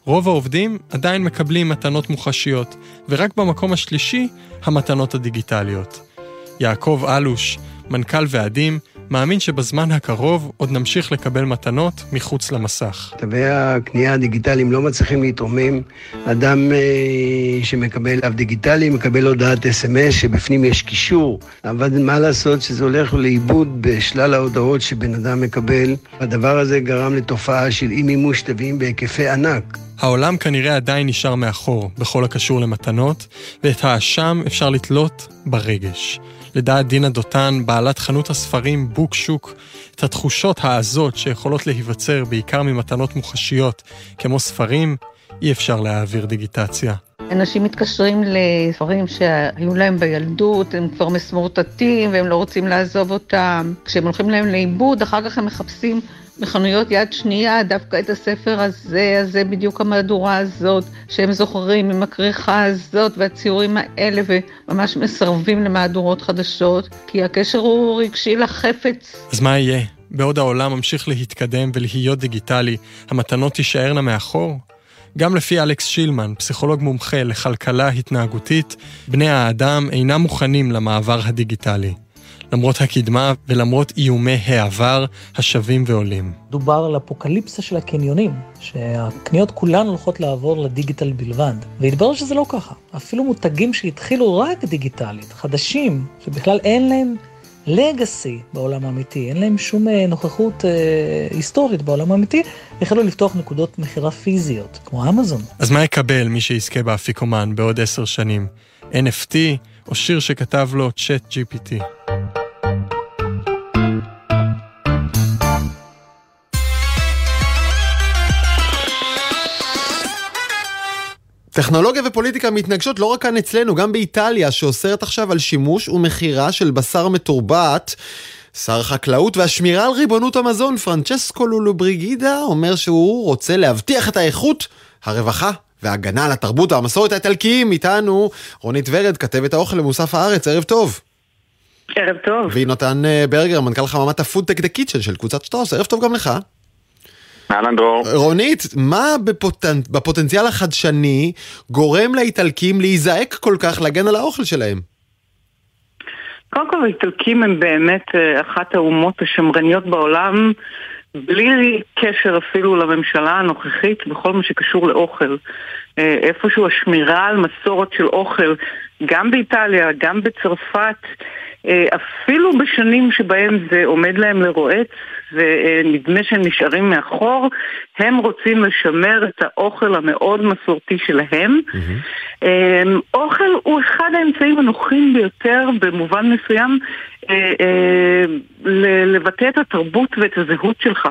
רוב העובדים עדיין מקבלים מתנות מוחשיות, ורק במקום השלישי, המתנות הדיגיטליות. יעקב אלוש, מנכ"ל ועדים, מאמין שבזמן הקרוב עוד נמשיך לקבל מתנות מחוץ למסך. תווי הקנייה הדיגיטליים לא מצליחים להתרומם. אדם אה, שמקבל אב דיגיטלי מקבל הודעת אס.אם.אס שבפנים יש קישור, אבל מה לעשות שזה הולך לאיבוד בשלל ההודעות שבן אדם מקבל. הדבר הזה גרם לתופעה של אי מימוש תווים בהיקפי ענק. העולם כנראה עדיין נשאר מאחור בכל הקשור למתנות, ואת האשם אפשר לתלות ברגש. לדעת דינה דותן, בעלת חנות הספרים בוק שוק, את התחושות העזות שיכולות להיווצר בעיקר ממתנות מוחשיות, כמו ספרים, אי אפשר להעביר דיגיטציה. אנשים מתקשרים לספרים שהיו להם בילדות, הם כבר מסמורטטים והם לא רוצים לעזוב אותם. כשהם הולכים להם לאיבוד, אחר כך הם מחפשים בחנויות יד שנייה דווקא את הספר הזה, אז זה בדיוק המהדורה הזאת, שהם זוכרים עם הכריכה הזאת והציורים האלה, וממש מסרבים למהדורות חדשות, כי הקשר הוא רגשי לחפץ. אז מה יהיה? בעוד העולם ממשיך להתקדם ולהיות דיגיטלי, המתנות תישארנה מאחור? גם לפי אלכס שילמן, פסיכולוג מומחה לכלכלה התנהגותית, בני האדם אינם מוכנים למעבר הדיגיטלי. למרות הקדמה ולמרות איומי העבר השבים ועולים. דובר על אפוקליפסה של הקניונים, שהקניות כולן הולכות לעבור לדיגיטל בלבד, והתברר שזה לא ככה. אפילו מותגים שהתחילו רק דיגיטלית, חדשים, שבכלל אין להם לגאסי בעולם האמיתי, אין להם שום אה, נוכחות אה, היסטורית בעולם האמיתי, החלו לפתוח נקודות מכירה פיזיות, כמו אמזון. אז מה יקבל מי שיזכה באפיקומן בעוד עשר שנים? NFT או שיר שכתב לו צ'אט GPT? טכנולוגיה ופוליטיקה מתנגשות לא רק כאן אצלנו, גם באיטליה, שאוסרת עכשיו על שימוש ומכירה של בשר מתורבת. שר החקלאות והשמירה על ריבונות המזון, פרנצ'סקו לולו בריגידה, אומר שהוא רוצה להבטיח את האיכות, הרווחה והגנה על התרבות והמסורת האיטלקיים. איתנו רונית ורד, כתבת האוכל למוסף הארץ, ערב טוב. ערב טוב. ויונתן אה, ברגר, מנכ"ל חממת הפודטק The Kitchen של קבוצת שטראוס, ערב טוב גם לך. אהלן דרור. רונית, מה בפוטנ... בפוטנציאל החדשני גורם לאיטלקים להיזעק כל כך להגן על האוכל שלהם? קודם כל האיטלקים הם באמת אה, אחת האומות השמרניות בעולם בלי קשר אפילו לממשלה הנוכחית בכל מה שקשור לאוכל. אה, איפשהו השמירה על מסורת של אוכל, גם באיטליה, גם בצרפת, אה, אפילו בשנים שבהם זה עומד להם לרועץ ונדמה שהם נשארים מאחור, הם רוצים לשמר את האוכל המאוד מסורתי שלהם. Mm-hmm. אוכל הוא אחד האמצעים הנוחים ביותר במובן מסוים אה, אה, לבטא את התרבות ואת הזהות שלך.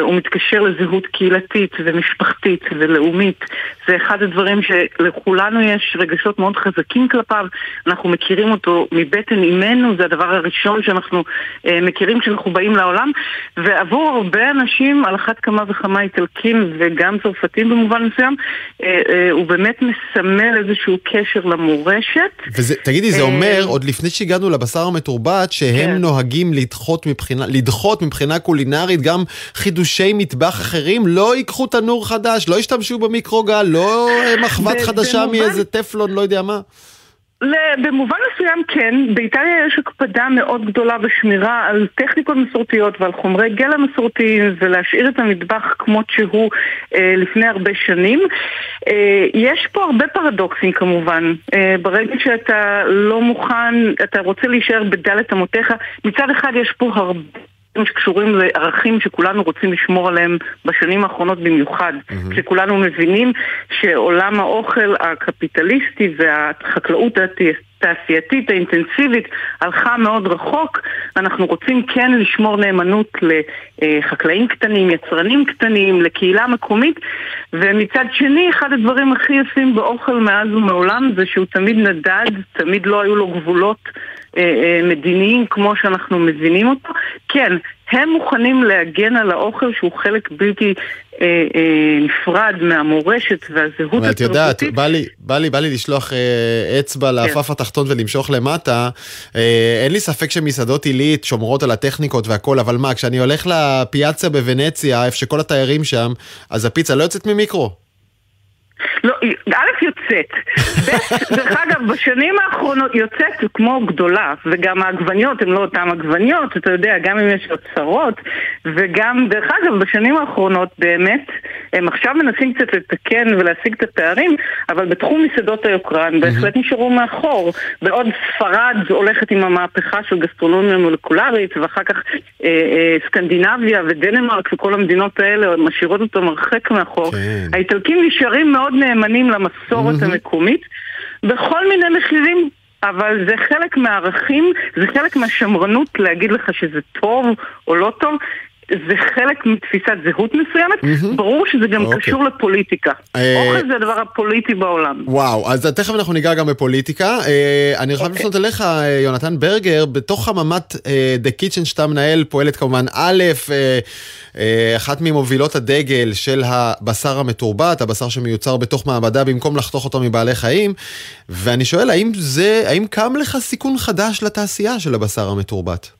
הוא מתקשר לזהות קהילתית ומשפחתית ולאומית. זה אחד הדברים שלכולנו יש רגשות מאוד חזקים כלפיו. אנחנו מכירים אותו מבטן אימנו, זה הדבר הראשון שאנחנו מכירים כשאנחנו באים לעולם. ועבור הרבה אנשים, על אחת כמה וכמה איטלקים וגם צרפתים במובן מסוים, אה, אה, הוא באמת מסמל איזשהו קשר למורשת. וזה, תגידי, זה אה, אומר, עוד לפני שהגענו לבשר המתורבת, שהם כן. נוהגים לדחות מבחינה, לדחות מבחינה קולינרית גם חידושי מטבח אחרים, לא ייקחו תנור חדש, לא ישתמשו במיקרוגל, לא מחבת חדשה מאיזה טפלון, לא יודע מה. במובן מסוים כן, באיטליה יש הקפדה מאוד גדולה בשמירה על טכניקות מסורתיות ועל חומרי גלע מסורתיים ולהשאיר את המטבח כמות שהוא אה, לפני הרבה שנים. אה, יש פה הרבה פרדוקסים כמובן. אה, ברגע שאתה לא מוכן, אתה רוצה להישאר בדלת אמותיך, מצד אחד יש פה הרבה... שקשורים לערכים שכולנו רוצים לשמור עליהם בשנים האחרונות במיוחד. Mm-hmm. שכולנו מבינים שעולם האוכל הקפיטליסטי והחקלאות התעשייתית האינטנסיבית הלכה מאוד רחוק. אנחנו רוצים כן לשמור נאמנות לחקלאים קטנים, יצרנים קטנים, לקהילה מקומית, ומצד שני, אחד הדברים הכי יפים באוכל מאז ומעולם זה שהוא תמיד נדד, תמיד לא היו לו גבולות מדיניים כמו שאנחנו מבינים אותו. כן, הם מוכנים להגן על האוכל שהוא חלק בלתי אה, אה, נפרד מהמורשת והזהות התרבותית. ואת יודעת, בא לי, בא לי, בא לי לשלוח אה, אצבע כן. לעפף כן. התחתון ולמשוך למטה. אה, אין לי ספק שמסעדות עילית שומרות על הטכניקות והכל, אבל מה, כשאני הולך לפיאצה בוונציה, איפה שכל התיירים שם, אז הפיצה לא יוצאת ממיקרו. לא, א' יוצאת, ב', דרך אגב, בשנים האחרונות יוצאת כמו גדולה, וגם העגבניות הן לא אותן עגבניות, אתה יודע, גם אם יש אוצרות, וגם, דרך אגב, בשנים האחרונות באמת, הם עכשיו מנסים קצת לתקן ולהשיג את הפערים, אבל בתחום מסעדות היוקרן בהחלט נשארו מאחור. בעוד ספרד הולכת עם המהפכה של גסטרונומיה מולקולרית, ואחר כך אה, אה, סקנדינביה ודנמרק וכל המדינות האלה משאירות אותם הרחק מאחור. כן. האיטלקים נשארים מאוד נאמנים למסורת המקומית בכל מיני מחירים. אבל זה חלק מהערכים, זה חלק מהשמרנות להגיד לך שזה טוב או לא טוב. זה חלק מתפיסת זהות מסוימת, ברור שזה גם אוקיי. קשור לפוליטיקה. אה, אוכל זה הדבר הפוליטי בעולם. וואו, אז תכף אנחנו ניגע גם בפוליטיקה. אה, אני חייב אוקיי. לפנות אליך, אה, יונתן ברגר, בתוך חממת אה, The Kitchen שאתה מנהל פועלת כמובן א', אה, אחת ממובילות הדגל של הבשר המתורבת, הבשר שמיוצר בתוך מעבדה במקום לחתוך אותו מבעלי חיים, ואני שואל, האם זה, האם קם לך סיכון חדש לתעשייה של הבשר המתורבת?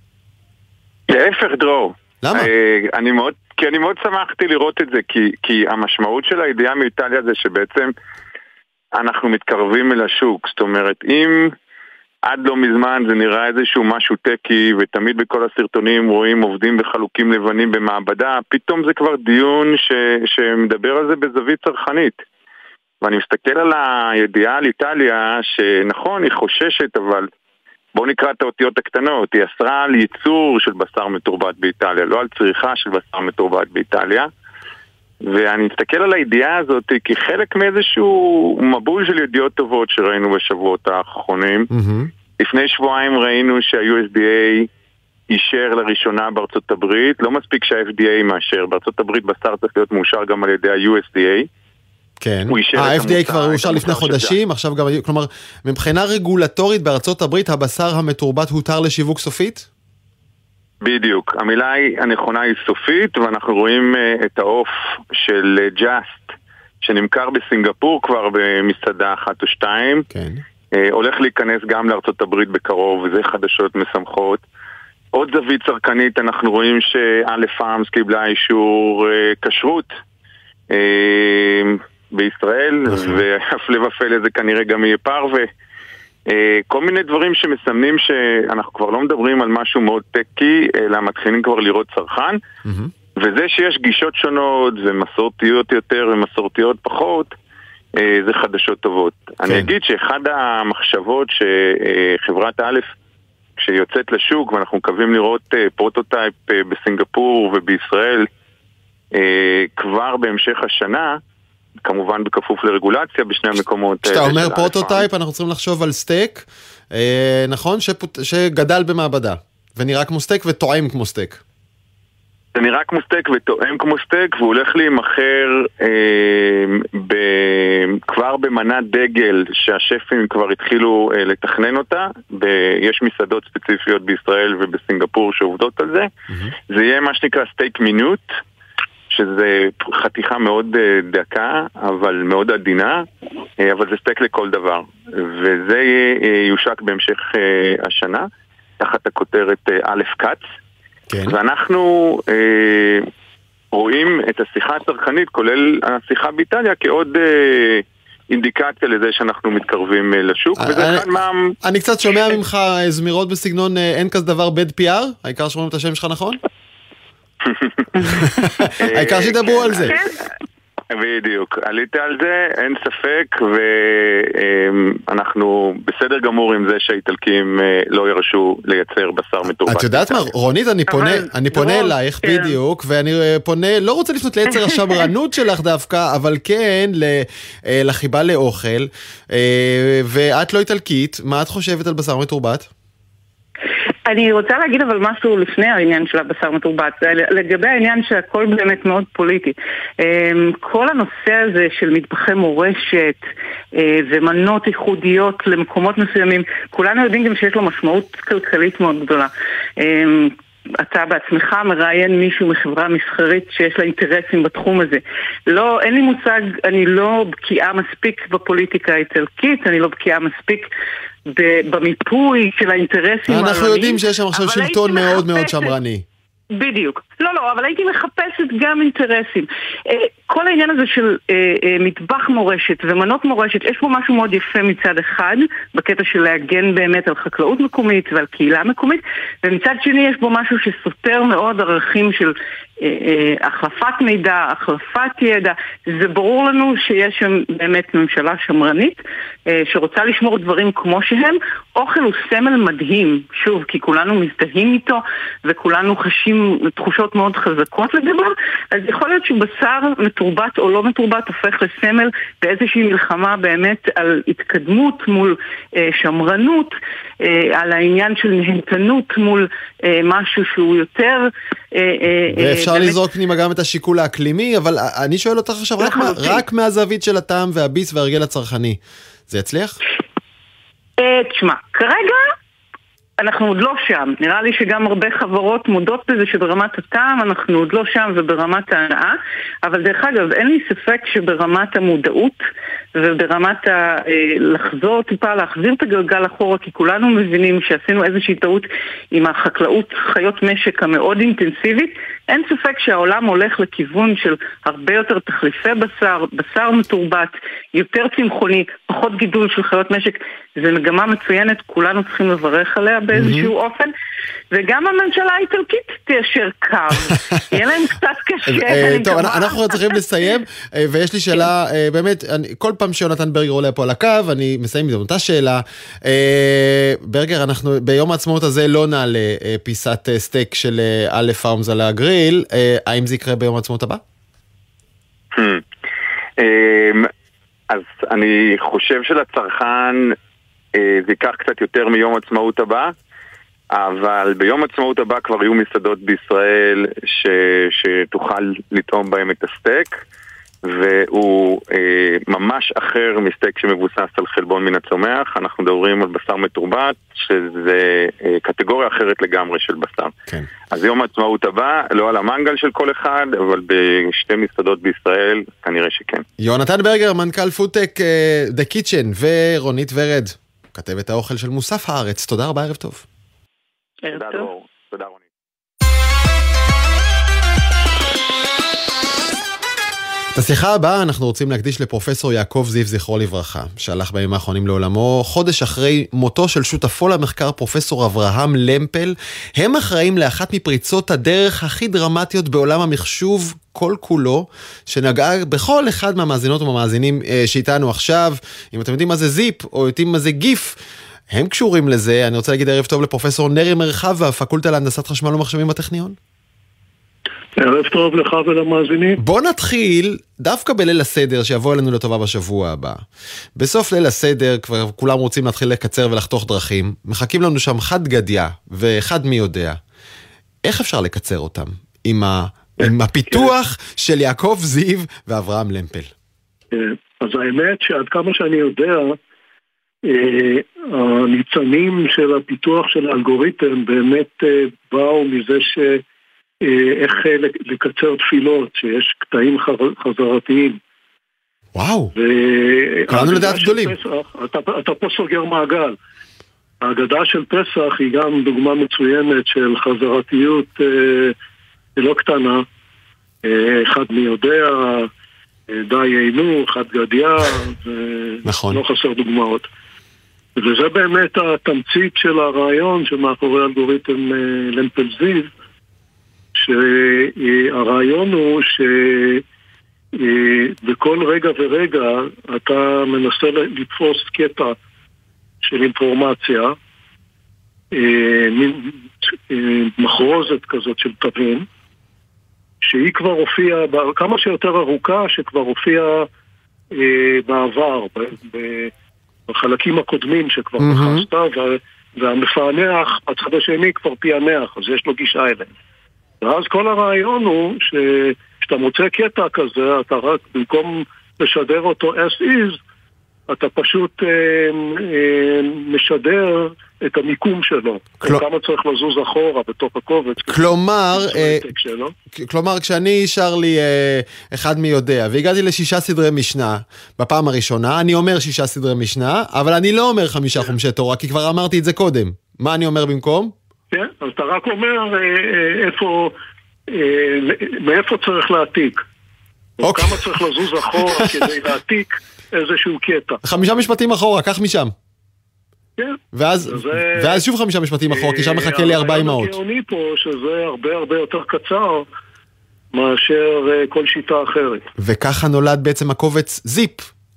להפך, דרור. למה? אה, אני מאוד, כי אני מאוד שמחתי לראות את זה, כי, כי המשמעות של הידיעה מאיטליה זה שבעצם אנחנו מתקרבים אל השוק. זאת אומרת, אם עד לא מזמן זה נראה איזשהו משהו טקי, ותמיד בכל הסרטונים רואים עובדים וחלוקים לבנים במעבדה, פתאום זה כבר דיון ש, שמדבר על זה בזווית צרכנית. ואני מסתכל על הידיעה על איטליה, שנכון, היא חוששת, אבל בואו נקרא את האותיות הקטנות. היא אסרה על ייצור של בשר מתורבת באיטליה, לא על צריכה של בשר מתורבת באיטליה. ואני מסתכל על הידיעה הזאת כחלק מאיזשהו מבול של ידיעות טובות שראינו בשבועות האחרונים. לפני שבועיים ראינו שה-USDA אישר לראשונה בארצות הברית, לא מספיק שה-FDA מאשר, בארצות הברית בשר צריך להיות מאושר גם על ידי ה-USDA. כן. הוא אישר את ה-FDA המוצר, כבר את אושר לפני חודשים, עכשיו גם, כלומר, מבחינה רגולטורית בארצות הברית הבשר המתורבת הותר לשיווק סופית? בדיוק. המילה הנכונה היא סופית, ואנחנו רואים uh, את העוף של ג'אסט, שנמכר בסינגפור כבר במסעדה אחת או שתיים. כן. Uh, הולך להיכנס גם לארצות הברית בקרוב, וזה חדשות משמחות. עוד זווית צרכנית, אנחנו רואים שא' פארמס קיבלה אישור כשרות בישראל, והפלא ופלא זה כנראה גם יהיה פרווה. אה, כל מיני דברים שמסמנים שאנחנו כבר לא מדברים על משהו מאוד טקי, אלא מתחילים כבר לראות צרכן. וזה שיש גישות שונות ומסורתיות יותר ומסורתיות פחות, אה, זה חדשות טובות. אני אגיד שאחד המחשבות שחברת א', שיוצאת לשוק, ואנחנו מקווים לראות אה, prototype בסינגפור ובישראל כבר בהמשך השנה, כמובן בכפוף לרגולציה בשני המקומות כשאתה האלה אומר prototype, אנחנו צריכים לחשוב על סטייק, אה, נכון? שפות- שגדל במעבדה, ונראה כמו סטייק וטועם כמו סטייק. זה נראה כמו סטייק וטועם כמו סטייק והוא הולך להימכר אה, ב... כבר במנת דגל שהשפים כבר התחילו אה, לתכנן אותה ב... יש מסעדות ספציפיות בישראל ובסינגפור שעובדות על זה זה יהיה מה שנקרא סטייק מינוט שזה חתיכה מאוד אה, דקה אבל מאוד עדינה אה, אבל זה סטייק לכל דבר וזה אה, יושק בהמשך השנה תחת הכותרת א' כץ כן. ואנחנו אה, רואים את השיחה הצרכנית, כולל השיחה באיטליה, כעוד אה, אינדיקציה לזה שאנחנו מתקרבים לשוק, וזה אחד מה... אני קצת שומע ממך זמירות בסגנון אין כזה דבר bad PR, העיקר שומעים את השם שלך נכון? העיקר שידברו על זה. בדיוק, עלית על זה, אין ספק, ואנחנו בסדר גמור עם זה שהאיטלקים אה, לא ירשו לייצר בשר מתורבת. את יודעת מה, רונית, אני פונה, אני פונה דרור, אלייך, כן. בדיוק, ואני אה, פונה, לא רוצה לפנות ליצר השמרנות שלך דווקא, אבל כן אה, לחיבה לאוכל, אה, ואת לא איטלקית, מה את חושבת על בשר מתורבת? אני רוצה להגיד אבל משהו לפני העניין של הבשר מתורבת, לגבי העניין שהכל באמת מאוד פוליטי. אמ, כל הנושא הזה של מטבחי מורשת אה, ומנות ייחודיות למקומות מסוימים, כולנו יודעים גם שיש לו משמעות כלכלית מאוד גדולה. אתה בעצמך מראיין מישהו מחברה מסחרית שיש לה אינטרסים בתחום הזה. לא, אין לי מושג, אני לא בקיאה מספיק בפוליטיקה האיטלקית, אני לא בקיאה מספיק במיפוי של האינטרסים אנחנו העולמיים, יודעים שיש שם עכשיו שלטון מאוד מאוד שמרני. בדיוק. לא, לא, אבל הייתי מחפשת גם אינטרסים. אה, כל העניין הזה של אה, אה, מטבח מורשת ומנות מורשת, יש פה משהו מאוד יפה מצד אחד, בקטע של להגן באמת על חקלאות מקומית ועל קהילה מקומית, ומצד שני יש בו משהו שסותר מאוד ערכים של החלפת מידע, החלפת ידע. זה ברור לנו שיש שם באמת ממשלה שמרנית, שרוצה לשמור דברים כמו שהם. אוכל הוא סמל מדהים, שוב, כי כולנו מזדהים איתו, וכולנו חשים תחושות מאוד חזקות לגביו, אז יכול להיות שבשר מתורבת או לא מתורבת הופך לסמל באיזושהי מלחמה באמת על התקדמות מול אה, שמרנות, אה, על העניין של נהנתנות מול אה, משהו שהוא יותר... אה, אה, אה ואפשר באמת... לזרוק פנימה גם את השיקול האקלימי, אבל אני שואל אותך עכשיו רק, מה, רק מהזווית של הטעם והביס וההרגל הצרכני. זה יצליח? תשמע, כרגע אנחנו עוד לא שם. נראה לי שגם הרבה חברות מודות בזה שברמת הטעם אנחנו עוד לא שם וברמת ההנאה, אבל דרך אגב, אין לי ספק שברמת המודעות וברמת ה... אה, לחזור טיפה, להחזיר את הגלגל אחורה, כי כולנו מבינים שעשינו איזושהי טעות עם החקלאות חיות משק המאוד אינטנסיבית, אין ספק שהעולם הולך לכיוון של הרבה יותר תחליפי בשר, בשר מתורבת, יותר צמחוני, פחות גידול של חיות משק. זו מגמה מצוינת, כולנו צריכים לברך עליה באיזשהו mm-hmm. אופן. וגם הממשלה האיטלקית תיישר קו. יהיה להם קצת קשה. אה, טוב, אנחנו צריכים לסיים, אה, ויש לי שאלה, באמת, כל פעם שיונתן ברגר עולה פה על הקו, אני מסיים עם אותה שאלה. ברגר, אנחנו ביום העצמאות הזה לא נעלה פיסת סטייק של א' פארמס על הגריל, האם זה יקרה ביום העצמאות הבא? Hmm. אמ, אז אני חושב שלצרכן זה ייקח קצת יותר מיום עצמאות הבא. אבל ביום עצמאות הבא כבר יהיו מסעדות בישראל ש, שתוכל לטעום בהם את הסטייק והוא אה, ממש אחר מסטייק שמבוסס על חלבון מן הצומח אנחנו מדברים על בשר מתורבת שזה אה, קטגוריה אחרת לגמרי של בשר כן. אז יום העצמאות הבא, לא על המנגל של כל אחד, אבל בשתי מסעדות בישראל כנראה שכן. יונתן ברגר, מנכ"ל פודטק אה, The Kitchen ורונית ורד, כתבת האוכל של מוסף הארץ, תודה רבה, ערב טוב. ערב טוב. תודה רוני. את השיחה הבאה אנחנו רוצים להקדיש לפרופסור יעקב זיו, זכרו לברכה, שהלך בימים האחרונים לעולמו, חודש אחרי מותו של שותפו למחקר פרופסור אברהם למפל. הם אחראים לאחת מפריצות הדרך הכי דרמטיות בעולם המחשוב כל כולו, שנגעה בכל אחד מהמאזינות ומהמאזינים אה, שאיתנו עכשיו. אם אתם יודעים מה זה זיפ, או יודעים מה זה גיף, הם קשורים לזה. אני רוצה להגיד ערב טוב לפרופסור נרי מרחב והפקולטה להנדסת חשמל ומחשבים בטכניון. ערב טוב לך ולמאזינים. בוא נתחיל דווקא בליל הסדר שיבוא אלינו לטובה בשבוע הבא. בסוף ליל הסדר כבר כולם רוצים להתחיל לקצר ולחתוך דרכים. מחכים לנו שם חד גדיא ואחד מי יודע. איך אפשר לקצר אותם? עם, ה... עם הפיתוח של יעקב זיו ואברהם למפל. כן, אז האמת שעד כמה שאני יודע, אה, הניצנים של הפיתוח של האלגוריתם באמת אה, באו מזה ש... אה, איך לקצר תפילות, שיש קטעים חזרתיים. וואו, קראנו לדעת גדולים. אתה, אתה פה סוגר מעגל. ההגדה של פסח היא גם דוגמה מצוינת של חזרתיות אה, לא קטנה. אה, אחד מי יודע, אה, די יינו, חד גדיא, נכון. לא חסר דוגמאות. וזה באמת התמצית של הרעיון שמאחורי אלגוריתם אה, למפל זיו, שהרעיון הוא שבכל רגע ורגע אתה מנסה לתפוס קטע של אינפורמציה, אה, מין אה, מחרוזת כזאת של תווים, שהיא כבר הופיעה, כמה שיותר ארוכה, שכבר הופיעה בעבר, בחלקים הקודמים שכבר mm-hmm. והמפענח בצד השני כבר פענח, אז יש לו גישה אליהם. ואז כל הרעיון הוא שכשאתה מוצא קטע כזה, אתה רק במקום לשדר אותו as is, אתה פשוט אה, אה, משדר את המיקום שלו, כל... כמה צריך לזוז אחורה בתוך הקובץ. כלומר, אה, כלומר כשאני שר לי אה, אחד מי יודע, והגעתי לשישה סדרי משנה בפעם הראשונה, אני אומר שישה סדרי משנה, אבל אני לא אומר חמישה חומשי תורה, כי כבר אמרתי את זה קודם. מה אני אומר במקום? כן? אז אתה רק אומר אה, אה, איפה, אה, מאיפה צריך להעתיק. או אוקיי. כמה צריך לזוז אחורה כדי להעתיק איזשהו קטע. חמישה משפטים אחורה, קח משם. כן. ואז, זה- ואז שוב חמישה משפטים אחורה, כי שם מחכה לי ארבע אמהות. הרעיון הגאוני פה שזה הרבה הרבה יותר קצר מאשר כל שיטה אחרת. וככה נולד בעצם הקובץ זיפ.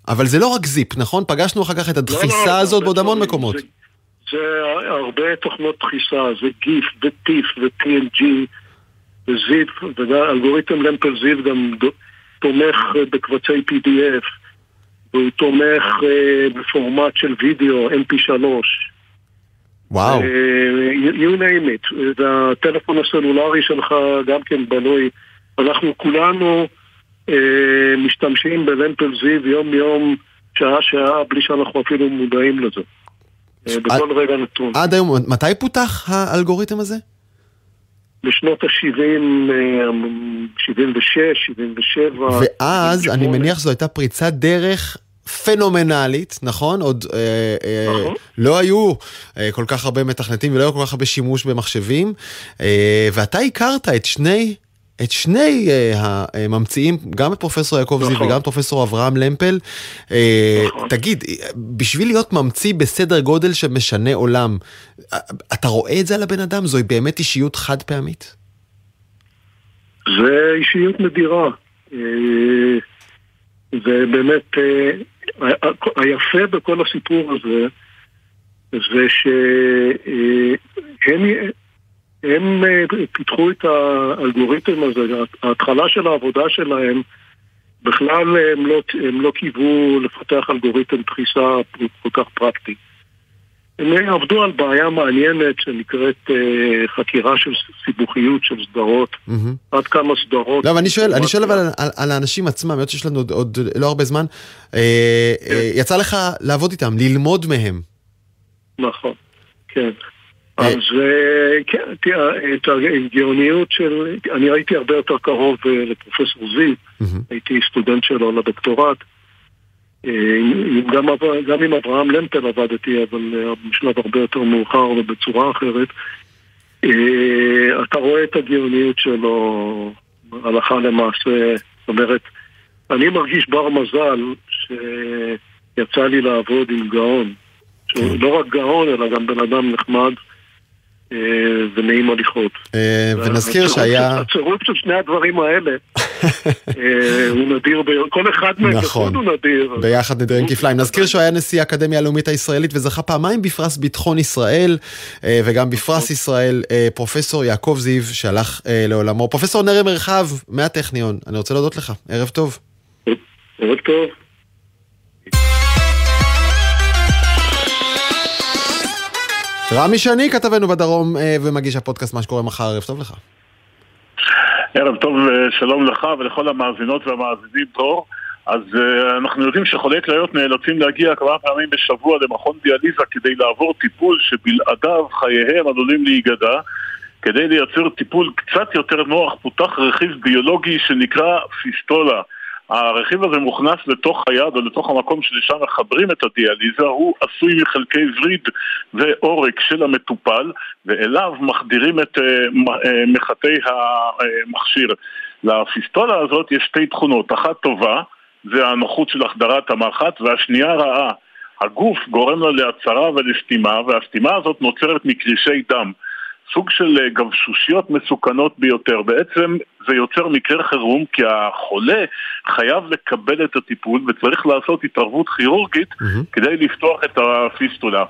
אבל זה לא רק זיפ, נכון? פגשנו אחר כך את לא, הדחיסה לא, הזאת זה בעוד המון מקומות. זה- זה הרבה תוכנות דחיסה, זה גיף וטיף ו-PNG וזיפ, ואלגוריתם למפל זיפ גם תומך אה, בקבצי PDF, והוא תומך אה, בפורמט של וידאו, MP3. וואו. אה, you- you name it. והטלפון הסלולרי שלך גם כן בנוי. אנחנו כולנו משתמשים בלמפל זיו יום-יום, שעה-שעה, בלי שאנחנו אפילו מודעים לזה. אה, בכל רגע נתון. עד היום, מתי פותח האלגוריתם הזה? בשנות ה-70, 76, 77. ואז אני מניח שזו הייתה פריצת דרך פנומנלית, נכון? עוד אה, אה, נכון. לא היו אה, כל כך הרבה מתכנתים ולא היה כל כך הרבה שימוש במחשבים, אה, ואתה הכרת את שני... את שני אה, הממציאים, גם את פרופסור יעקב זיו נכון. וגם את פרופסור אברהם למפל. אה, נכון. תגיד, בשביל להיות ממציא בסדר גודל שמשנה עולם, אה, אתה רואה את זה על הבן אדם? זוהי באמת אישיות חד פעמית? זה אישיות נדירה. אה, ובאמת, אה, היפה בכל הסיפור הזה, זה שהם הם אה, פיתחו את האלגוריתם הזה, ההתחלה של העבודה שלהם, בכלל הם לא, הם לא קיוו לפתח אלגוריתם דחיסה כל כך פרקטי. הם עבדו על בעיה מעניינת שנקראת אה, חקירה של סיבוכיות של סדרות, מהמם. עד כמה סדרות. לא, אבל אני שואל, אני שואל אבל על, על, על האנשים עצמם, היות שיש לנו עוד, עוד לא הרבה זמן, אה, כן. אה, יצא לך לעבוד איתם, ללמוד מהם. נכון, כן. אז אה, כן, תראה, את הגאוניות של... אני הייתי הרבה יותר קרוב אה, לפרופסור זיו, הייתי סטודנט שלו לדוקטורט. אה, גם, גם עם אברהם למפל עבדתי, אבל בשלב הרבה יותר מאוחר ובצורה אחרת. אתה רואה את הגאוניות שלו הלכה למעשה. זאת אומרת, אני מרגיש בר מזל שיצא לי לעבוד עם גאון. שהוא לא רק גאון, אלא גם בן אדם נחמד ונעים הליכות. אה, ונזכיר שהיה... הצירוף של שני הדברים האלה אה, הוא נדיר, כל אחד מהם נכון. הוא נדיר. ביחד נדירים כפליים. נזכיר שהוא היה נשיא האקדמיה הלאומית הישראלית וזכה פעמיים בפרס ביטחון ישראל אה, וגם בפרס ישראל אה, פרופסור יעקב זיו שהלך אה, לעולמו. פרופסור נרי מרחב מהטכניון, אני רוצה להודות לך, ערב טוב. ערב טוב. רמי שני כתבנו בדרום אה, ומגיש הפודקאסט מה שקורה מחר, ערב טוב לך. ערב טוב, אה, שלום לך ולכל המאזינות והמאזינים דרור. אז uh, אנחנו יודעים שחולי כליות נאלצים להגיע כמה פעמים בשבוע למכון דיאליזה כדי לעבור טיפול שבלעדיו חייהם עלולים להיגדע. כדי לייצר טיפול קצת יותר נוח פותח רכיב ביולוגי שנקרא פיסטולה. הרכיב הזה מוכנס לתוך היד או לתוך המקום שלשם מחברים את הדיאליזה, הוא עשוי מחלקי וריד ועורק של המטופל, ואליו מחדירים את אה, מ- אה, מחטי המכשיר. לפיסטולה הזאת יש שתי תכונות, אחת טובה, זה הנוחות של החדרת המחט, והשנייה רעה. הגוף גורם לה להצהרה ולסתימה, והסתימה הזאת נוצרת מקרישי דם. סוג של אה, גבשושיות מסוכנות ביותר. בעצם זה יוצר מקרה חירום כי החולה חייב לקבל את הטיפול וצריך לעשות התערבות כירורגית כדי לפתוח את הפיסטולה.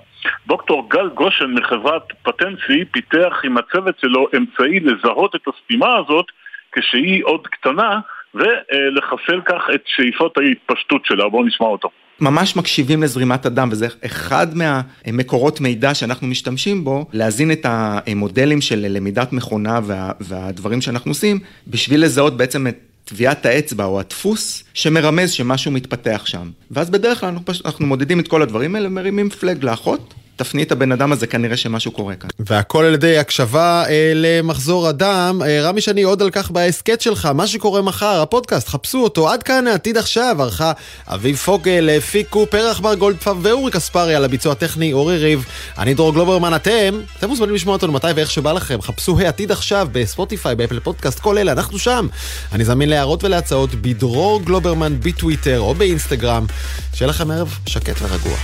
דוקטור גל גושן מחברת פטנסי פיתח עם הצוות שלו אמצעי לזהות את הסתימה הזאת כשהיא עוד קטנה ולחסל כך את שאיפות ההתפשטות שלה. בואו נשמע אותו. ממש מקשיבים לזרימת הדם, וזה אחד מהמקורות מידע שאנחנו משתמשים בו, להזין את המודלים של למידת מכונה וה, והדברים שאנחנו עושים, בשביל לזהות בעצם את טביעת האצבע או הדפוס שמרמז שמשהו מתפתח שם. ואז בדרך כלל אנחנו, פשוט, אנחנו מודדים את כל הדברים האלה, מרימים flag לאחות, תפני את הבן אדם הזה, כנראה שמשהו קורה כאן. והכל על ידי הקשבה אה, למחזור הדם. אה, רמי שני עוד על כך בהסכת שלך, מה שקורה מחר, הפודקאסט, חפשו אותו. עד כאן העתיד עכשיו, ערכה אביב פוגל, הפיקו פרח בר גולדפרב ואורי קספרי על הביצוע הטכני, אורי ריב. אני דרור גלוברמן, אתם, אתם מוזמנים לשמוע אותנו מתי ואיך שבא לכם. חפשו העתיד עכשיו ב Spotify, ב Apple Podcast, כל אלה, אנחנו שם. אני זמין להערות ולהצעות בדרור גלוברמן בטוויטר או באינסטגרם. שיהיה לכם ערב שקט ורגוע.